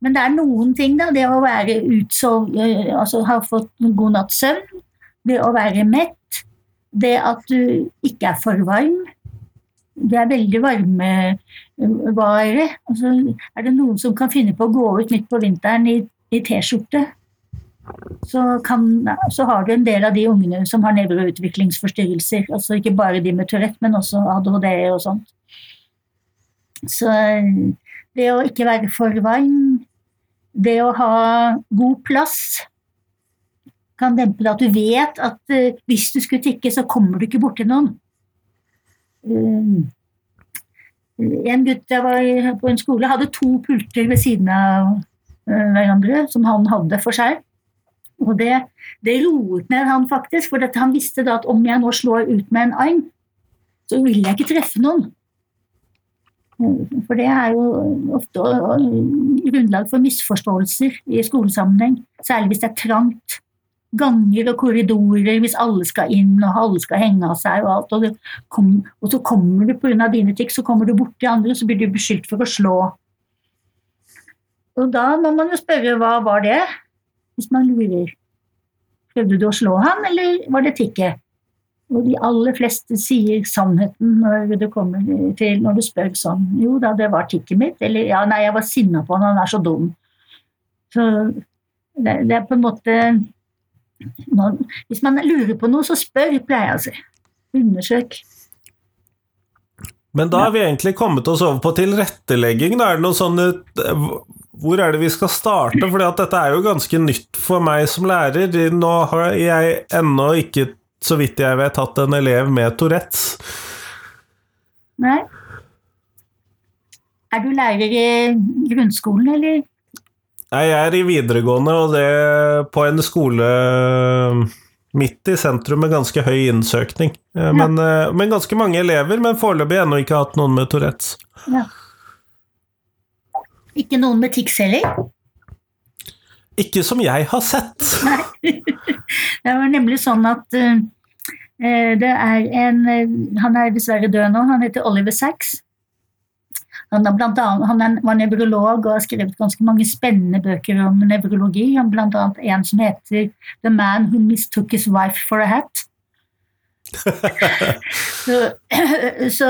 Men det er noen ting, da. Det å være utsov, eh, altså ha fått en god natts søvn. Det å være mett. Det at du ikke er for varm. Det er veldig varmevare. Altså, er det noen som kan finne på å gå ut midt på vinteren i, i T-skjorte, så, så har du en del av de ungene som har nevroutviklingsforstyrrelser. Altså ikke bare de med Tourette, men også ADHD og sånt. Så det å ikke være for varm, det å ha god plass kan dempe det at du vet at uh, hvis du skulle tikke, så kommer du ikke borti noen. Um, en gutt jeg var på en skole, hadde to pulter ved siden av hverandre, som han hadde for seg. Og det, det roet ned han faktisk, for dette, han visste da at om jeg nå slår ut med en arm, så vil jeg ikke treffe noen. For det er jo ofte grunnlag for misforståelser i skolesammenheng. Særlig hvis det er trangt. Ganger og korridorer, hvis alle skal inn og alle skal henge av seg og alt. Og, kom, og så kommer du pga. dine tics, så kommer du borti andre, så blir du beskyldt for å slå. Og da må man jo spørre hva var det, hvis man lurer. Prøvde du å slå han, eller var det tikket? Og de aller fleste sier sannheten når det kommer til når du spør sånn. Jo da, det var tikket mitt. Eller ja, nei, jeg var sinna på han, han er så dum. Så det, det er på en måte man, Hvis man lurer på noe, så spør, pleier jeg å si. Undersøk. Men da har vi egentlig kommet oss over på tilrettelegging. Da er det noe sånn eh, Hvor er det vi skal starte? For dette er jo ganske nytt for meg som lærer. Nå har jeg ennå ikke, så vidt jeg vet, hatt en elev med Tourettes. Nei. Er du lærer i grunnskolen, eller? Nei, jeg er i videregående, og det på en skole midt i sentrum med ganske høy innsøkning. Eh, Men, ja. men ganske mange elever, men foreløpig ennå ikke hatt noen med Tourettes. Ja. Ikke noen med tics heller? Ikke som jeg har sett. <laughs> Nei. Det var nemlig sånn at eh, det er en eh, Han er dessverre død nå, han heter Oliver Sacks. Han, annet, han var nevrolog og har skrevet ganske mange spennende bøker om nevrologi. Han blant annet en som heter 'The Man Who Mistook His Wife for a Hat'. Så, <clears throat> så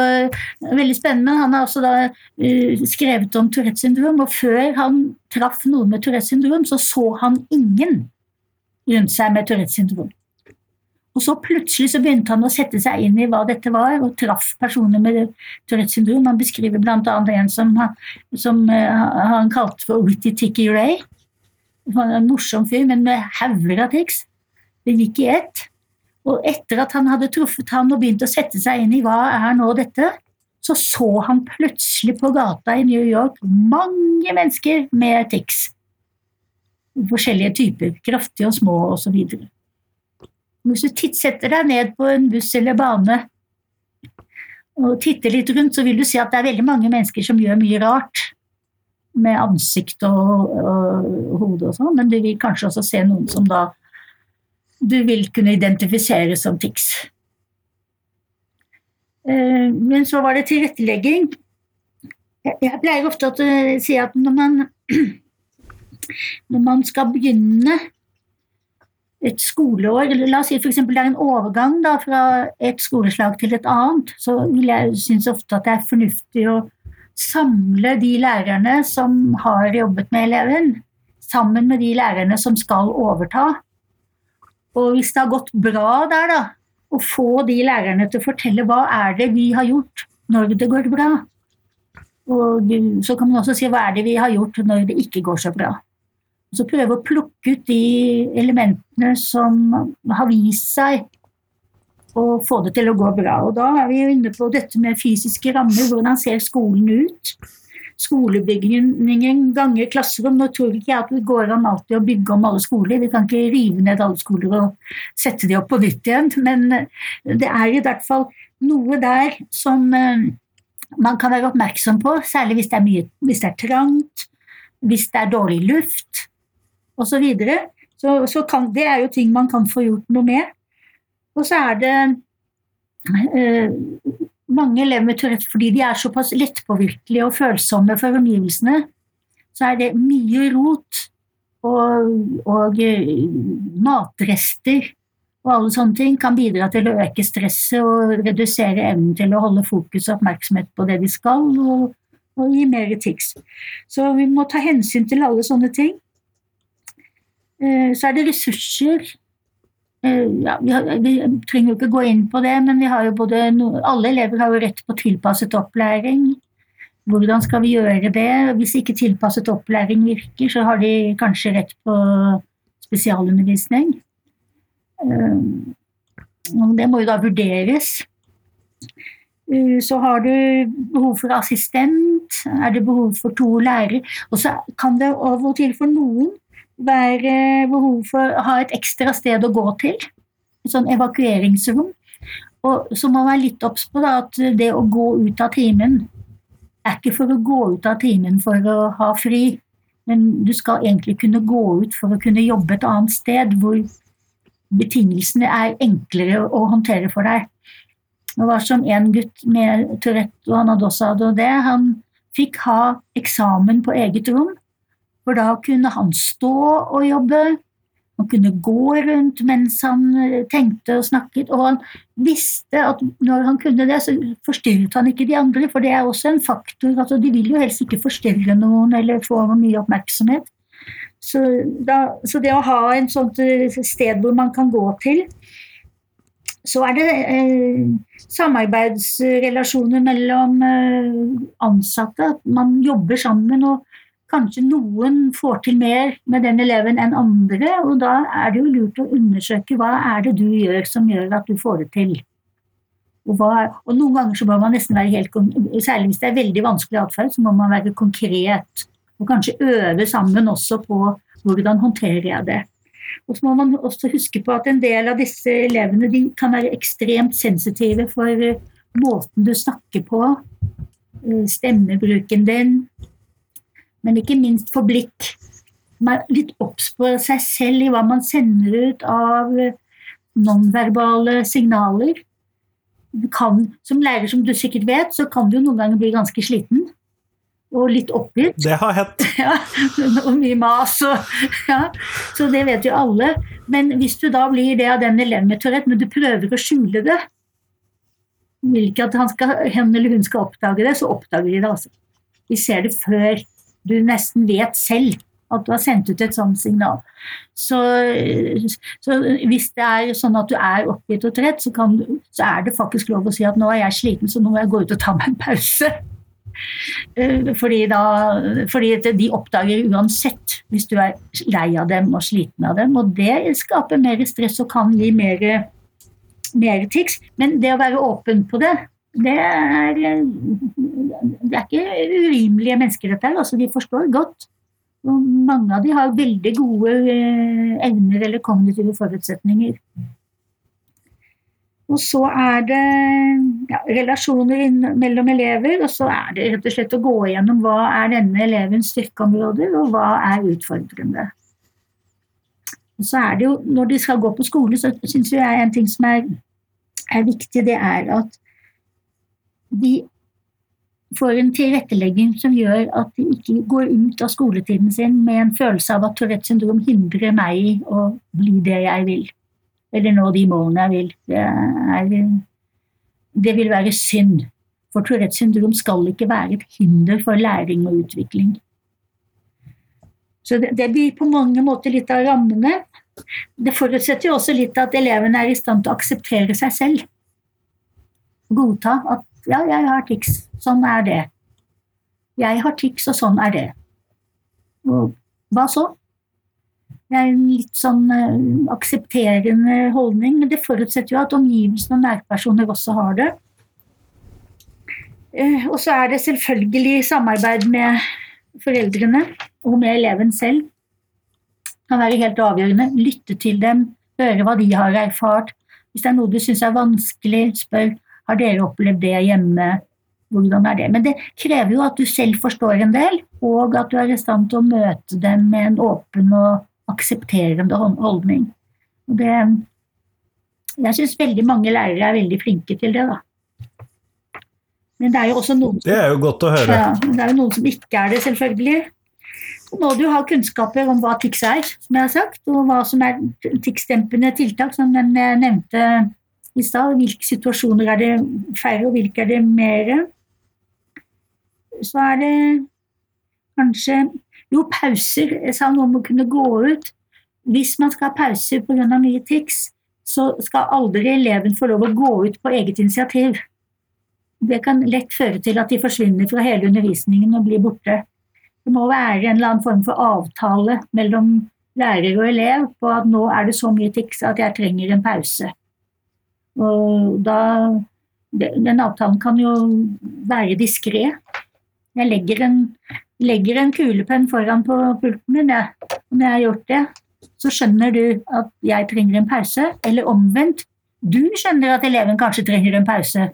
veldig spennende. Han har også da uh, skrevet om Tourettes syndrom, og før han traff noen med Tourettes syndrom, så så han ingen rundt seg med Tourettes syndrom. Og så plutselig så begynte han å sette seg inn i hva dette var, og traff personer med Tourettes syndrom. Han beskriver bl.a. en som, som uh, han kalte for Witty Ticky Ray. Han var En morsom fyr, men med hauger av triks. Det gikk i ett. Og etter at han hadde truffet han og begynt å sette seg inn i hva er nå dette, så så han plutselig på gata i New York mange mennesker med tics. Forskjellige typer. Kraftige og små osv. Hvis du tittsetter deg ned på en buss eller bane og titter litt rundt, så vil du se at det er veldig mange mennesker som gjør mye rart. Med ansikt og, og hode og sånn, men du vil kanskje også se noen som da du vil kunne identifisere som tics. Eh, Men så var det tilrettelegging. Jeg pleier ofte å eh, si at når man, <clears throat> når man skal begynne et skoleår, eller la oss si f.eks. det er en overgang da, fra et skoleslag til et annet, så vil jeg synes ofte at det er fornuftig å samle de lærerne som har jobbet med eleven, sammen med de lærerne som skal overta, Og hvis det har gått bra der, da, å få de lærerne til å fortelle hva er det vi har gjort når det går bra. Og så kan man også si hva er det vi har gjort når det ikke går så bra. Og så prøve å plukke ut de elementene som har vist seg å få det til å gå bra. Og da er vi jo inne på dette med fysiske rammer. Hvordan ser skolen ut? Skolebygningen ganger klasserom. Nå tror ikke jeg at det går an alltid å bygge om alle skoler. Vi kan ikke rive ned alle skoler og sette de opp på nytt igjen. Men det er i hvert fall noe der som eh, man kan være oppmerksom på, særlig hvis det er, mye, hvis det er trangt, hvis det er dårlig luft osv. Så, så, så det er jo ting man kan få gjort noe med. Og så er det eh, mange elever med Tourette fordi de er såpass lettpåvirkelige og følsomme for omgivelsene, så er det mye rot og, og eh, matrester og alle sånne ting kan bidra til å øke stresset og redusere evnen til å holde fokus og oppmerksomhet på det de skal, og, og gi mer tics. Så vi må ta hensyn til alle sånne ting. Eh, så er det ressurser ja, vi, har, vi, trenger jo ikke gå inn på det, men både alle elever har jo rett på tilpasset opplæring. Hvordan skal vi gjøre det? Hvis ikke tilpasset opplæring virker, så har de kanskje rett på spesialundervisning. Eh, det må jo da vurderes. Eh, så har du behov for assistent, er det behov for to lærere. Og så kan det av og til for noen være behov for å ha et ekstra sted å gå til. Et sånn evakueringsrom. Og så må man være litt obs på at det å gå ut av timen er ikke for å gå ut av timen for å ha fri, men du skal egentlig kunne gå ut for å kunne jobbe et annet sted hvor betingelsene er enklere å håndtere for deg. Det var som en gutt med Tourette, og han hadde også ADHD, han fikk ha eksamen på eget rom for da kunne han stå og jobbe. Han kunne gå rundt mens han eh, tenkte og snakket, og han visste at når han kunne det, så forstyrret han ikke de andre, for det er også en faktor. Altså, de vil jo helst ikke forstyrre noen eller få mye oppmerksomhet. Så, da, så det å ha en sånt eh, sted hvor man kan gå til så er det eh, samarbeidsrelasjoner mellom eh, ansatte. At man jobber sammen og Kanskje noen får til mer med den eleven enn andre, og da er det jo lurt å undersøke hva er det du gjør som gjør at du får det til. Og, hva, og noen ganger så må man nesten være helt Særlig hvis det er veldig vanskelig atferd, så må man være konkret. Og kanskje øve sammen også på hvordan håndterer jeg det. Og så må man også huske på at en del av disse elevene de kan være ekstremt sensitive for måten du snakker på, eh, stemmebruken din, men ikke minst for blikk. Man er litt obs på seg selv i hva man sender ut av nonverbale signaler. Kan, som lærer, som du sikkert vet, så kan du noen ganger bli ganske sliten. Og litt oppgitt. Det har hett. <laughs> Ja, og mye mas og ja, Så det vet jo alle. Men hvis du da blir det av den eleven med Tourette, men du prøver å skjule det Vil ikke at han, skal, han eller hun skal oppdage det, så oppdager de det. altså. Vi ser det før du nesten vet selv at du har sendt ut et sånt signal. Så, så, hvis det er sånn at du er oppgitt og trett, så, kan, så, er det faktisk lov å si at nå er jeg sliten, så nå må jeg gå ut og ta meg en pause. Eh, fordi, da, fordi de oppdager uansett hvis du er lei av dem og sliten av dem. Og det skaper mer stress og kan gi mer, mer tics. Men det å være åpen på det, det er, det er ikke urimelige mennesker, dette her. Altså, de forstår godt. Og mange av de har veldig gode eh, evner eller kognitive forutsetninger. Og så er det ja, relasjoner mellom elever, og så er det rett og slett å gå igjennom hva er denne elevens styrkeområder, og hva er utfordrende. Og så er det jo, Når de skal gå på skole, så syns jeg en ting som er, er viktig, det er at de får en tilrettelegging som gjør at de ikke går ut av skoletiden sin med en følelse av at Tourettes syndrom hindrer meg i å bli det jeg vil, eller nå de målene jeg vil. Det, er, det vil være synd. For Tourettes syndrom skal ikke være et hinder for læring og utvikling. Så det, det blir på mange måter litt av rammene. Det forutsetter jo også litt at elevene er i stand til å akseptere seg selv. Godta at ja, jeg har tics, sånn er det. Jeg har tics, og sånn er det. Og hva så? Det er en litt sånn uh, aksepterende holdning, men det forutsetter jo at omgivelsene og nærpersoner også har det. Uh, og så er det selvfølgelig samarbeid med foreldrene og med eleven selv. Det kan være helt avgjørende. Lytte til dem, høre hva de har erfart. Hvis det er noe du syns er vanskelig, spør har dere opplevd det hjemme. Hvordan er det? Men det krever jo at du selv forstår en del, og at du er i stand til å møte dem med en åpen og aksepterende holdning. Det, jeg syns veldig mange lærere er veldig flinke til det. da. Men det er jo også noen som, Det er jo godt å høre. Ja, det er jo noen som ikke er det, selvfølgelig. Må du ha kunnskaper om hva TIX er, som jeg har sagt, og hva som er TIX-dempende tiltak, som den nevnte i stad. Hvilke situasjoner er det færre, og hvilke er det mer? Så er det kanskje Jo, pauser. Jeg sa noe om å kunne gå ut. Hvis man skal ha pauser pga. mye tics, så skal aldri eleven få lov å gå ut på eget initiativ. Det kan lett føre til at de forsvinner fra hele undervisningen og blir borte. Det må være en eller annen form for avtale mellom lærer og elev på at nå er det så mye tics at jeg trenger en pause. Og da Den avtalen kan jo være diskré. Jeg legger en, legger en, kulepenn foran på pulten min. Ja. Når jeg har gjort det, så skjønner du at jeg trenger en pause. Eller omvendt. Du skjønner at eleven kanskje trenger en pause.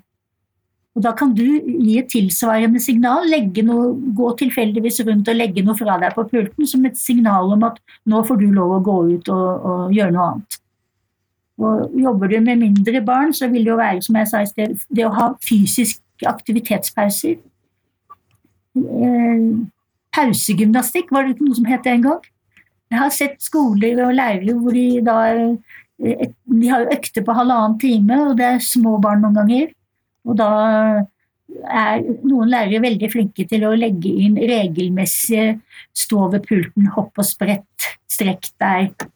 Og Da kan du gi et tilsvarende signal, noe, gå tilfeldigvis rundt og legge noe fra deg på pulten som et signal om at nå får du lov å gå ut og, og gjøre noe annet. Og jobber du med mindre barn, så vil det jo være som jeg sa i sted, det å ha fysiske aktivitetspauser. Eh, pausegymnastikk var det ikke noe som het det en gang. Jeg har sett skoler og lærere hvor de da eh, De har økter på halvannen time, og det er små barn noen ganger. Og da er noen lærere veldig flinke til å legge inn regelmessige stå ved pulten, hopp og sprett, strekk deg,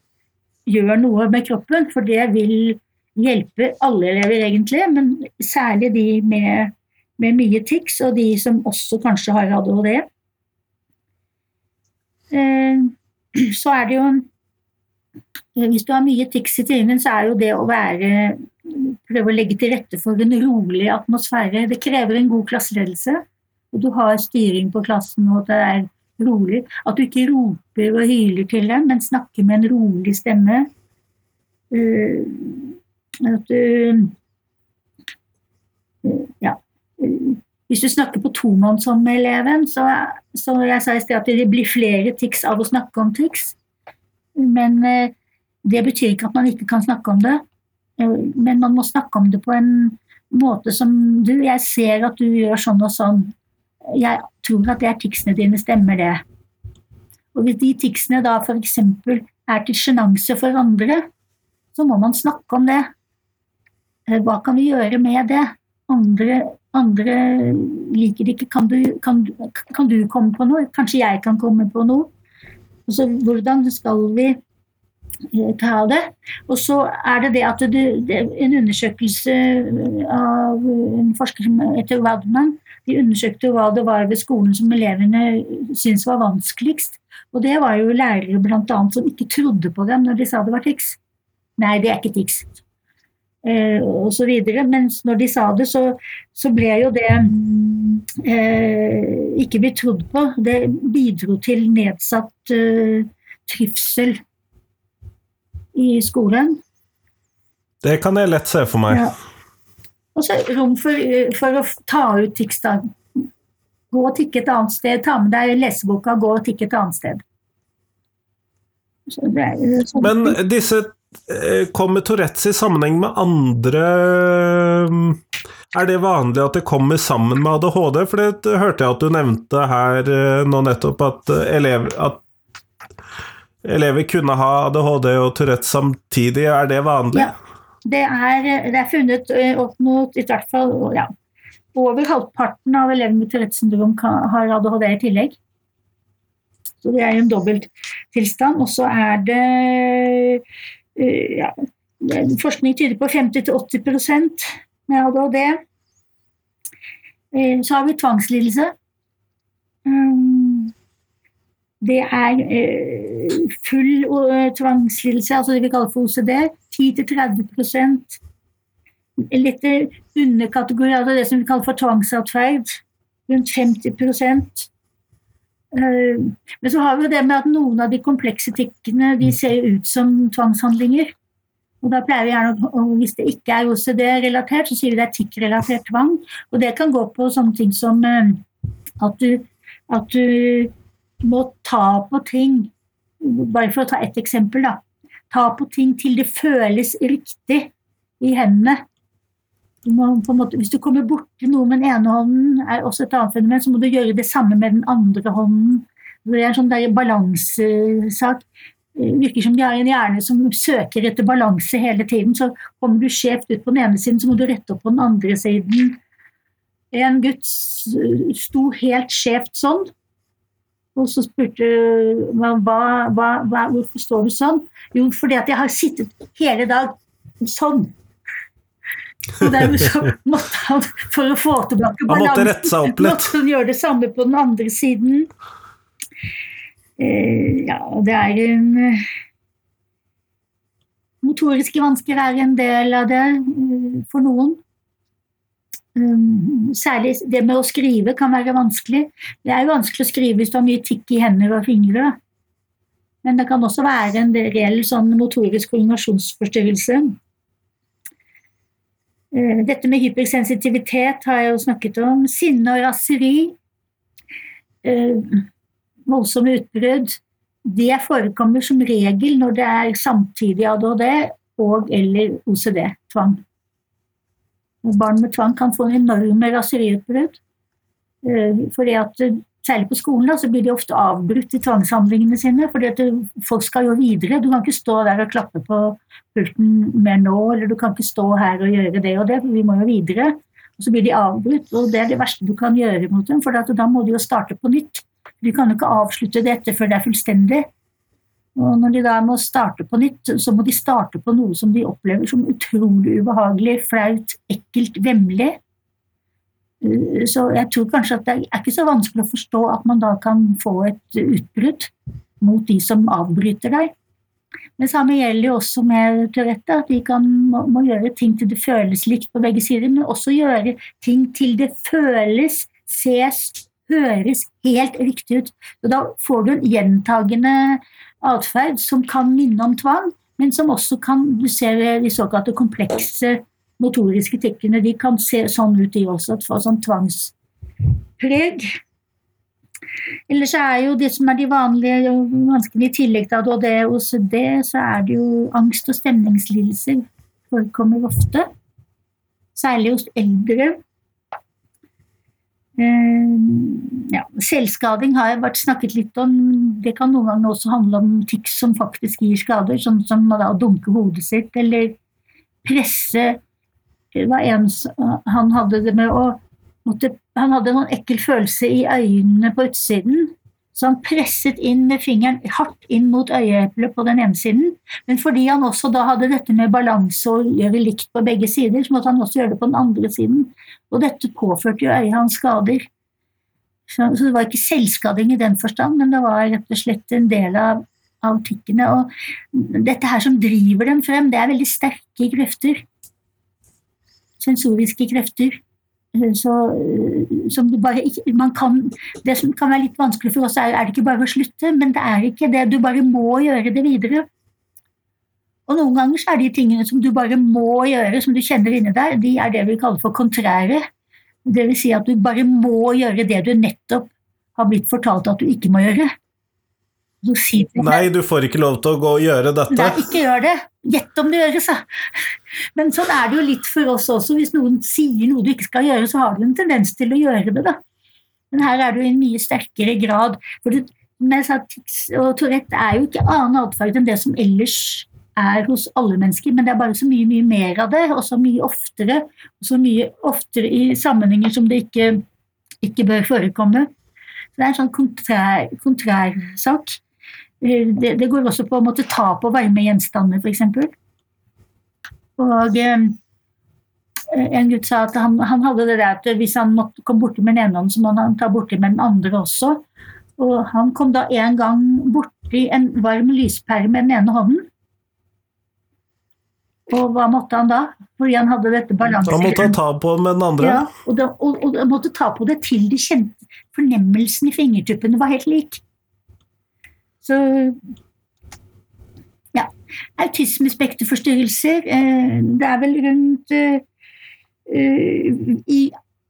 gjør noe med kroppen, for det vil hjelpe alle elever, egentlig, men særlig de med, med mye tics, og de som også kanskje har ADHD. Eh, så er det jo Hvis du har mye tics i timen, så er jo det å være Prøve å legge til rette for en rolig atmosfære. Det krever en god klasseledelse. Og du har styring på klassen, og det er rolig. At du ikke roper og hyler til dem, men snakker med en rolig stemme. Uh, at du uh, Ja. Hvis du snakker på tomannshånd med eleven, så, så jeg sa i sted at det blir flere tics av å snakke om tics. Men uh, det betyr ikke at man ikke kan snakke om det. Men man må snakke om det på en måte som du, jeg ser at du gjør sånn og sånn jeg tror at det er ticsene dine, stemmer det. Og hvis de ticsene da f.eks. er til sjenanse for andre, så må man snakke om det. Eh, hva kan vi gjøre med det? Andre, andre liker det ikke. Kan du, kan, kan du, komme på noe? Kanskje jeg kan komme på noe? Altså, hvordan skal vi eh, ta det? Og så er det det at det, det, en undersøkelse av en forsker som heter Wadman de undersøkte hva det var ved skolen som elevene syntes var vanskeligst. Og det var jo lærere blant annet som ikke trodde på dem når de sa det var TIX. Nei, det er ikke TIX. Eh, og så videre. Mens når de sa det, så, så ble jo det eh, ikke blitt trodd på. Det bidro til nedsatt eh, trivsel i skolen. Det kan jeg lett se for meg. Ja. Og så rom for, for å ta ut tekster. Gå og tikke et annet sted. Ta med deg leseboka, gå og tikke et annet sted. Sånn. Men disse eh, kommer Tourettes i sammenheng med andre Er det vanlig at det kommer sammen med ADHD? For det hørte jeg at du nevnte her eh, nå nettopp, at, elever, at elever kunne ha ADHD og Tourettes samtidig. Er det vanlig? Ja. Det er, det er funnet opp mot i hvert fall ja, over halvparten av elever med Tourettes syndrom har ADHD i tillegg. Så det er en dobbelttilstand. Og så er det ja, Forskning tyder på 50-80% med ADHD. Så har vi tvangslidelse. Det er full tvangslidelse, altså det vi kaller for OCD. 10-30 Litt underkategori av det som vi kaller for tvangsatferd. Rundt 50 Eh, men så har vi det med at noen av de komplekse tikkene de ser ut som tvangshandlinger. Og da pleier vi gjerne, og Hvis det ikke er OCD-relatert, så sier vi det er TIKK-relatert tvang. Og det kan gå på sånne ting som eh, at du, at du må ta på ting Bare for å ta ett eksempel, da. Ta på ting til det føles riktig i hendene. Du må, måte, hvis du kommer borti noe med den ene hånden, er også et annet fenomen, så må du gjøre det samme med den andre hånden. Det er en sånn balansesak. Det virker som de har en hjerne som søker etter balanse hele tiden. Så kommer du skjevt ut på den ene siden, så må du rette opp på den andre siden. En gutt sto helt skjevt sånn, og så spurte hva, hva, hva, hvorfor står du sånn? Jo, fordi at jeg har sittet hele dag sånn. Så så <laughs> måtte han, for å få tilbake balansen, måtte han gjøre det samme på den andre siden. Eh, ja, det er en eh, Motoriske vansker er en del av det eh, for noen. Um, særlig det med å skrive kan være vanskelig. Det er jo vanskelig å skrive hvis du har mye tikk i hender og fingre. Men det kan også være en reell sånn motorisk koordinasjonsforstyrrelse. Eh, dette med hypersensitivitet har jeg jo snakket om. Sinne og raseri. Eh, voldsomme utbrudd. Det forekommer som regel når det er samtidig ADHD og eller OCD-tvang. Barn med tvang kan få enorme raseriutbrudd. Eh, fordi at Særlig på skolen da, så blir de ofte avbrutt i tvangshandlingene sine. fordi at folk skal jo videre. Du kan ikke stå der og klappe på pulten mer nå, eller du kan ikke stå her og gjøre det og det, for vi må jo videre. Og så blir de avbrutt, og det er det verste du kan gjøre mot dem, for da må de jo starte på nytt. Du kan jo ikke avslutte dette før det er fullstendig. Og når de da må starte på nytt, så må de starte på noe som de opplever som utrolig ubehagelig, flaut, ekkelt, vemmelig. Eh, så jeg tror kanskje at det er ikke så vanskelig å forstå at man da kan få et utbrudd mot de som avbryter deg. Det samme gjelder jo også med Tourette, at de kan, må, må, gjøre ting til det føles likt på begge sider, men også gjøre ting til det føles, ses, høres helt riktig ut. Så da får du en gjentagende atferd som kan minne om tvang, men som også kan Du ser de såkalte komplekse motoriske tikkene de kan se sånn ut, de også. Få sånn tvangspreg. Ellers er jo det som er de vanlige vanskene i tillegg til ADHD og OCD, så er det jo angst og stemningslidelser. Forekommer ofte. Særlig hos eldre. Selvskading har jeg vært snakket litt om. Det kan noen ganger også handle om tics som faktisk gir skader, sånn som å dunke hodet sitt eller presse en Han hadde det med å måtte, Han hadde noen ekkel følelse i øynene på utsiden. Så han presset inn med fingeren hardt inn mot øyeeplet på den ene siden. Men fordi han også da hadde dette med balanse og gjøre likt på begge sider, så måtte han også gjøre det på den andre siden. Og dette påførte jo øyet hans skader. Så, så, det var ikke selvskading i den forstand, men det var rett og slett en del av, av tikkene. Og dette her som driver dem frem, det er veldig sterke krefter sensoriske krefter. Så, som du bare ikke, man kan, det som kan være litt vanskelig for oss, er, er det ikke bare å slutte, men det er ikke det. Du bare må gjøre det videre. Og noen ganger så er de tingene som du bare må gjøre, som du kjenner inni deg, de er det vi kaller for kontrære. Vil si at du bare må gjøre det du nettopp har blitt fortalt at du ikke må gjøre. Nei, du får ikke lov til å gå og gjøre dette. Nei, ikke gjør det. Gjett om det gjøres, da. Men sånn er det jo litt for oss også. Hvis noen sier noe du ikke skal gjøre, så har du en tendens til å gjøre det, da. Men her er du i en mye sterkere grad. For det, tics og Tourette er jo ikke annen atferd enn det som ellers er hos alle mennesker, men det er bare så mye, mye mer av det, og så mye oftere. Og så mye oftere i sammenhenger som det ikke, ikke bør forekomme. Så Det er en sånn kontrær, kontrærsak. Eh, det, det, går også på å måtte ta på varme gjenstander, f.eks. Og eh, en gutt sa at han, han, hadde det der at hvis han måtte kom borti med den ene hånden, så må han ta borti med den andre også. Og han kom da en gang borti en varm lyspære med den ene hånden. Og hva måtte han da? Fordi han hadde dette balansen. Han måtte ta på med den andre? Ja, og, da, og, og måtte ta på det til de kjente Fornemmelsen i fingertuppene var helt lik. Så ja. Autismespekterforstyrrelser eh, Det er vel rundt eh, eh, i,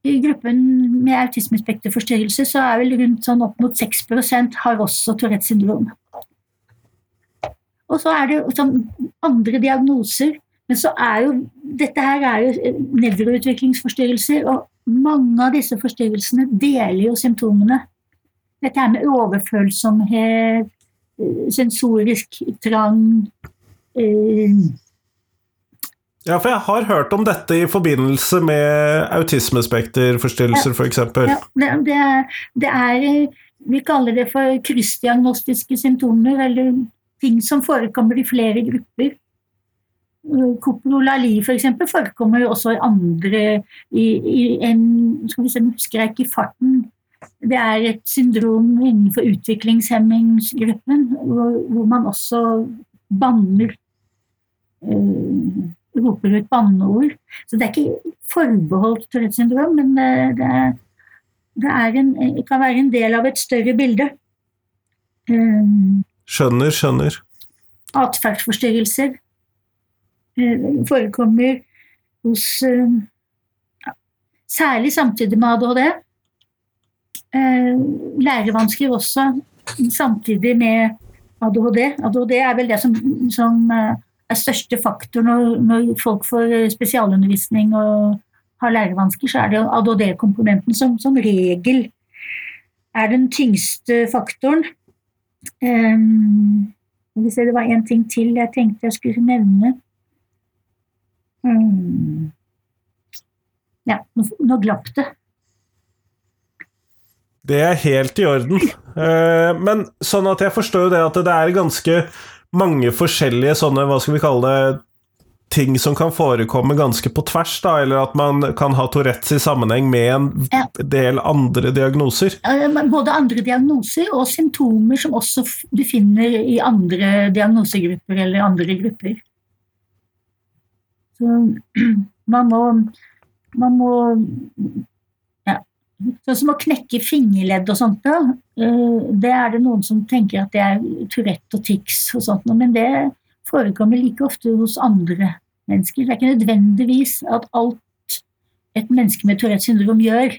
i, gruppen med autismespekterforstyrrelse så er vel rundt sånn opp mot 6% har også Tourettes syndrom. Og så er det som andre diagnoser. Men så er jo dette her er jo nevroutviklingsforstyrrelser, og mange av disse forstyrrelsene deler jo symptomene. Dette her med overfølsomhet, sensorisk trang eh. Ja, for jeg har hørt om dette i forbindelse med autismespekterforstyrrelser, ja, f.eks. Ja, det, det, det er Vi kaller det for kryssdiagnostiske symptomer, eller ting som forekommer i flere grupper. Koprolali f.eks. For forekommer jo også i andre i, i en skal vi se, husker jeg ikke i farten det er et syndrom innenfor utviklingshemmingsgruppen hvor, hvor man også banner øh, Roper ut banneord. Så det er ikke forbeholdt Tourettes syndrom, men det, det, er, det, er en, det, kan være en del av et større bilde. Um, skjønner, skjønner. Atferdsforstyrrelser forekommer hos uh, Særlig samtidig med ADHD. Eh, lærevansker også, samtidig med ADHD. ADHD er vel det som, som eh, er største faktor når, når, folk får spesialundervisning og har lærevansker, så er det ADHD-komponenten som som regel er den tyngste faktoren. Um, det var en ting til jeg tenkte jeg skulle nevne. Um, ja, nå, nå glapp det. Det er helt i orden. Uh, men sånn at jeg forstår jo det at det er ganske mange forskjellige sånne, hva skal vi kalle det, ting som kan forekomme ganske på tvers, da, eller at man kan ha Tourettes i sammenheng med en del andre diagnoser? Både andre diagnoser og symptomer som også du finner i andre diagnosegrupper eller andre grupper. Så <clears throat> man må, man må Sånn som å knekke fingerledd og sånt, da. Eh, det er det noen som tenker at det er Tourette og tics og sånt, men det forekommer like ofte hos andre mennesker. Det er ikke nødvendigvis at alt et menneske med Tourettes syndrom gjør,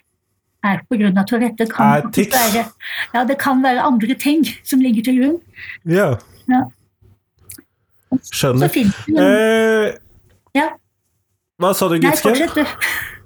er pga. Tourette. Det kan, være, ja, det kan være andre ting som ligger til grunn. Ja. ja. Skjønner. Eh, ja. Hva sa du, Gitske? Nei, fortsett, du.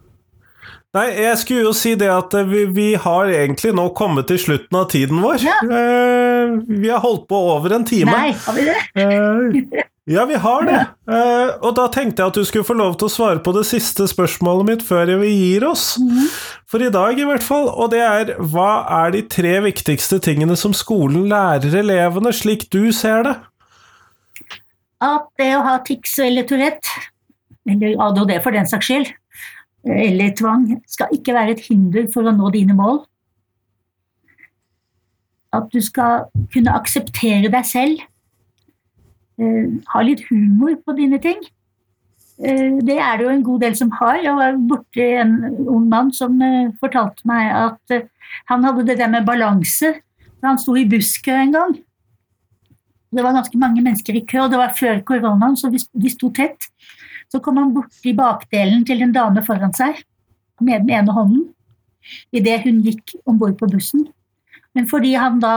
Nei, jeg skulle jo si det at eh, vi, vi, har egentlig nå kommet til slutten av tiden vår. Ja. Eh, vi har holdt på over en time. Nei, har vi det? Eh, ja, vi har det. Eh, og da tenkte jeg at du skulle få lov til å svare på det siste spørsmålet mitt før vi gir oss. Mm. For i dag, i hvert fall. Og det er hva er de tre viktigste tingene som skolen lærer elevene, slik du ser det? At det å ha tics eller Tourette, eller ADHD for den saks skyld, eller tvang skal ikke være et hinder for å nå dine mål. At du skal kunne akseptere deg selv. Eh, ha litt humor på dine ting. Eh, det er det jo en god del som har. Jeg var borti en ung mann som eh, fortalte meg at han hadde det der med balanse. Han sto i busskø en gang. Det var ganske mange mennesker i kø, og det var før koronaen, så de sto tett. Så kom han borti bakdelen til en dame foran seg med den ene hånden idet hun gikk om bord på bussen. Men fordi han da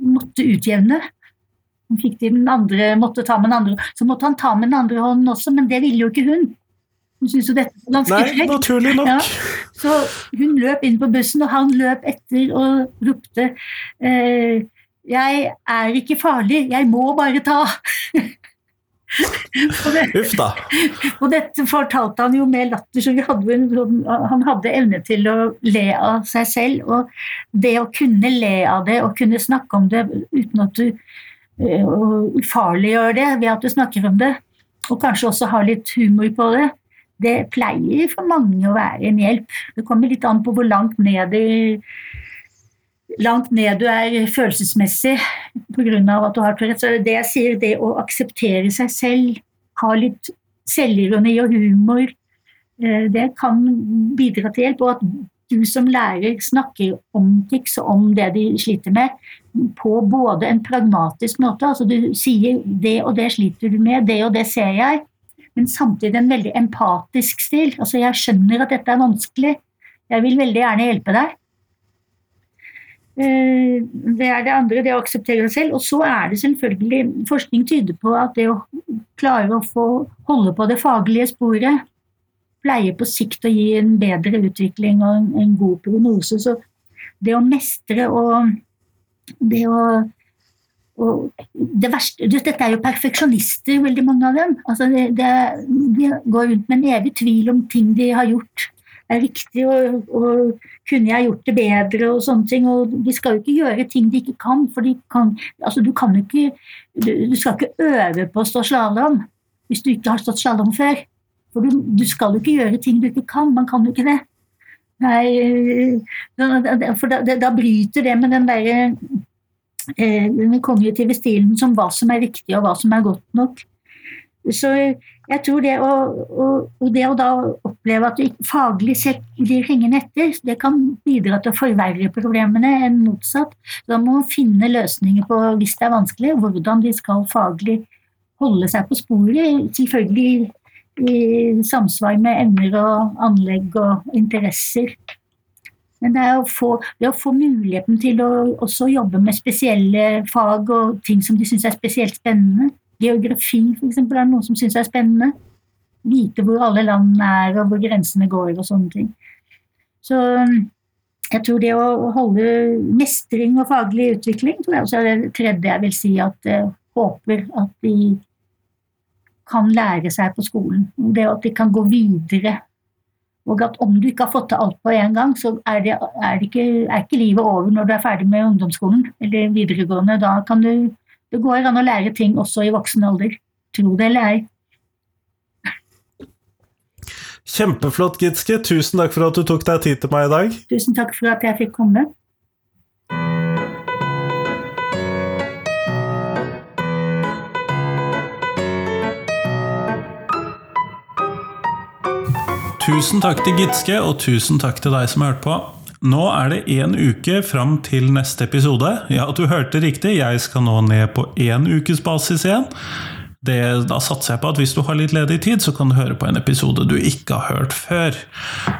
måtte utjevne andre, måtte ta med den andre, Så måtte han ta med den andre hånden også, men det ville jo ikke hun. Hun syntes jo dette var ganske frekt. Nei, naturlig nok. Ja. Så hun løp inn på bussen, og han løp etter og ropte eh, 'Jeg er ikke farlig, jeg må bare ta'. <laughs> Uff da. Og dette fortalte han jo med latter, så hadde en, sånn, han hadde evne til å le av seg selv. Og det å kunne le av det og kunne snakke om det uten at du uh, ufarliggjør det ved at du snakker om det, og kanskje også har litt humor på det, det pleier for mange å være en hjelp. Det kommer litt an på hvor langt ned i langt ned du er følelsesmessig pga. at du har Tourettes. Så det jeg sier, det å akseptere seg selv, ha litt selvironi og humor, eh, det kan bidra til hjelp. Og at du som lærer snakker om tics og om det de sliter med, på både en pragmatisk måte, altså du sier 'det og det sliter du med', 'det og det ser jeg', men samtidig en veldig empatisk stil. Altså jeg skjønner at dette er vanskelig, jeg vil veldig gjerne hjelpe deg. Eh, det er det andre, det å akseptere seg selv. Og så er det selvfølgelig Forskning tyder på at det å klare å få holde på det faglige sporet pleier på sikt å gi en bedre utvikling og en, god prognose. Så det å mestre og det å og det verste, Dette er jo perfeksjonister, veldig mange av dem. Altså det, det, de går rundt med en evig tvil om ting de har gjort er riktig, og, og, kunne jeg gjort det bedre og sånne ting. Og de skal jo ikke gjøre ting de ikke kan, for kan, altså du kan ikke du, du skal ikke øve på å stå slalåm hvis du ikke har stått slalåm før. For du, du, skal jo ikke gjøre ting du ikke kan. Man kan jo ikke det. Nei, for da, da bryter det med den derre eh, den kognitive stilen som hva som er riktig og hva som er godt nok. Så jeg tror det å, og det å da oppleve at du faglig sett blir hengende etter, det kan bidra til å forverre problemene enn motsatt. Da må man finne løsninger på, hvis det er vanskelig, hvordan de skal faglig holde seg på sporet. Selvfølgelig i samsvar med evner og anlegg og interesser. Men det, å få, det å få muligheten til å også jobbe med spesielle fag og ting som de syns er spesielt spennende, Geografi f.eks. er noe som syns er spennende. Vite hvor alle landene er, og hvor grensene går og sånne ting. Så jeg tror det å holde mestring og faglig utvikling tror jeg også er det tredje jeg vil si at jeg håper at de kan lære seg på skolen. Det at de kan gå videre. Og at om du ikke har fått til alt på en gang, så er, det, er, det ikke, er ikke livet over når du er ferdig med ungdomsskolen eller videregående. Da kan du det går an å lære ting også i voksen alder. Tro det eller ei. Kjempeflott, Gitske. Tusen takk for at du tok deg tid til meg i dag. Tusen takk for at jeg fikk komme. Tusen takk til Gitske, og tusen takk til deg som hørte på. Nå er det én uke fram til neste episode. Ja, du hørte riktig, jeg skal nå ned på én ukes basis igjen. Det, da satser jeg på at hvis du har litt ledig tid, så kan du høre på en episode du ikke har hørt før.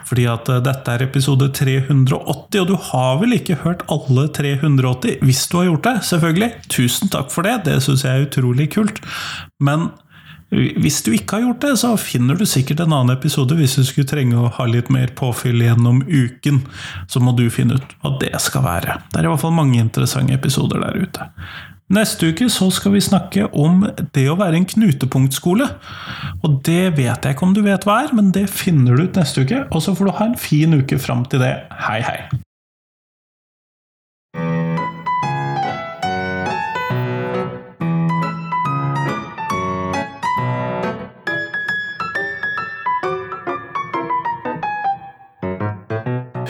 Fordi at uh, dette er episode 380, og du har vel ikke hørt alle 380? Hvis du har gjort det, selvfølgelig. Tusen takk for det, det syns jeg er utrolig kult. Men hvis du ikke har gjort det, så finner du sikkert en annen episode. Hvis du skulle trenge å ha litt mer påfyll gjennom uken, så må du finne ut hva det skal være. Det er i hvert fall mange interessante episoder der ute. Neste uke så skal vi snakke om det å være en knutepunktskole. Og det vet jeg ikke om du vet hva er, men det finner du ut neste uke. Og så får du ha en fin uke fram til det. Hei, hei!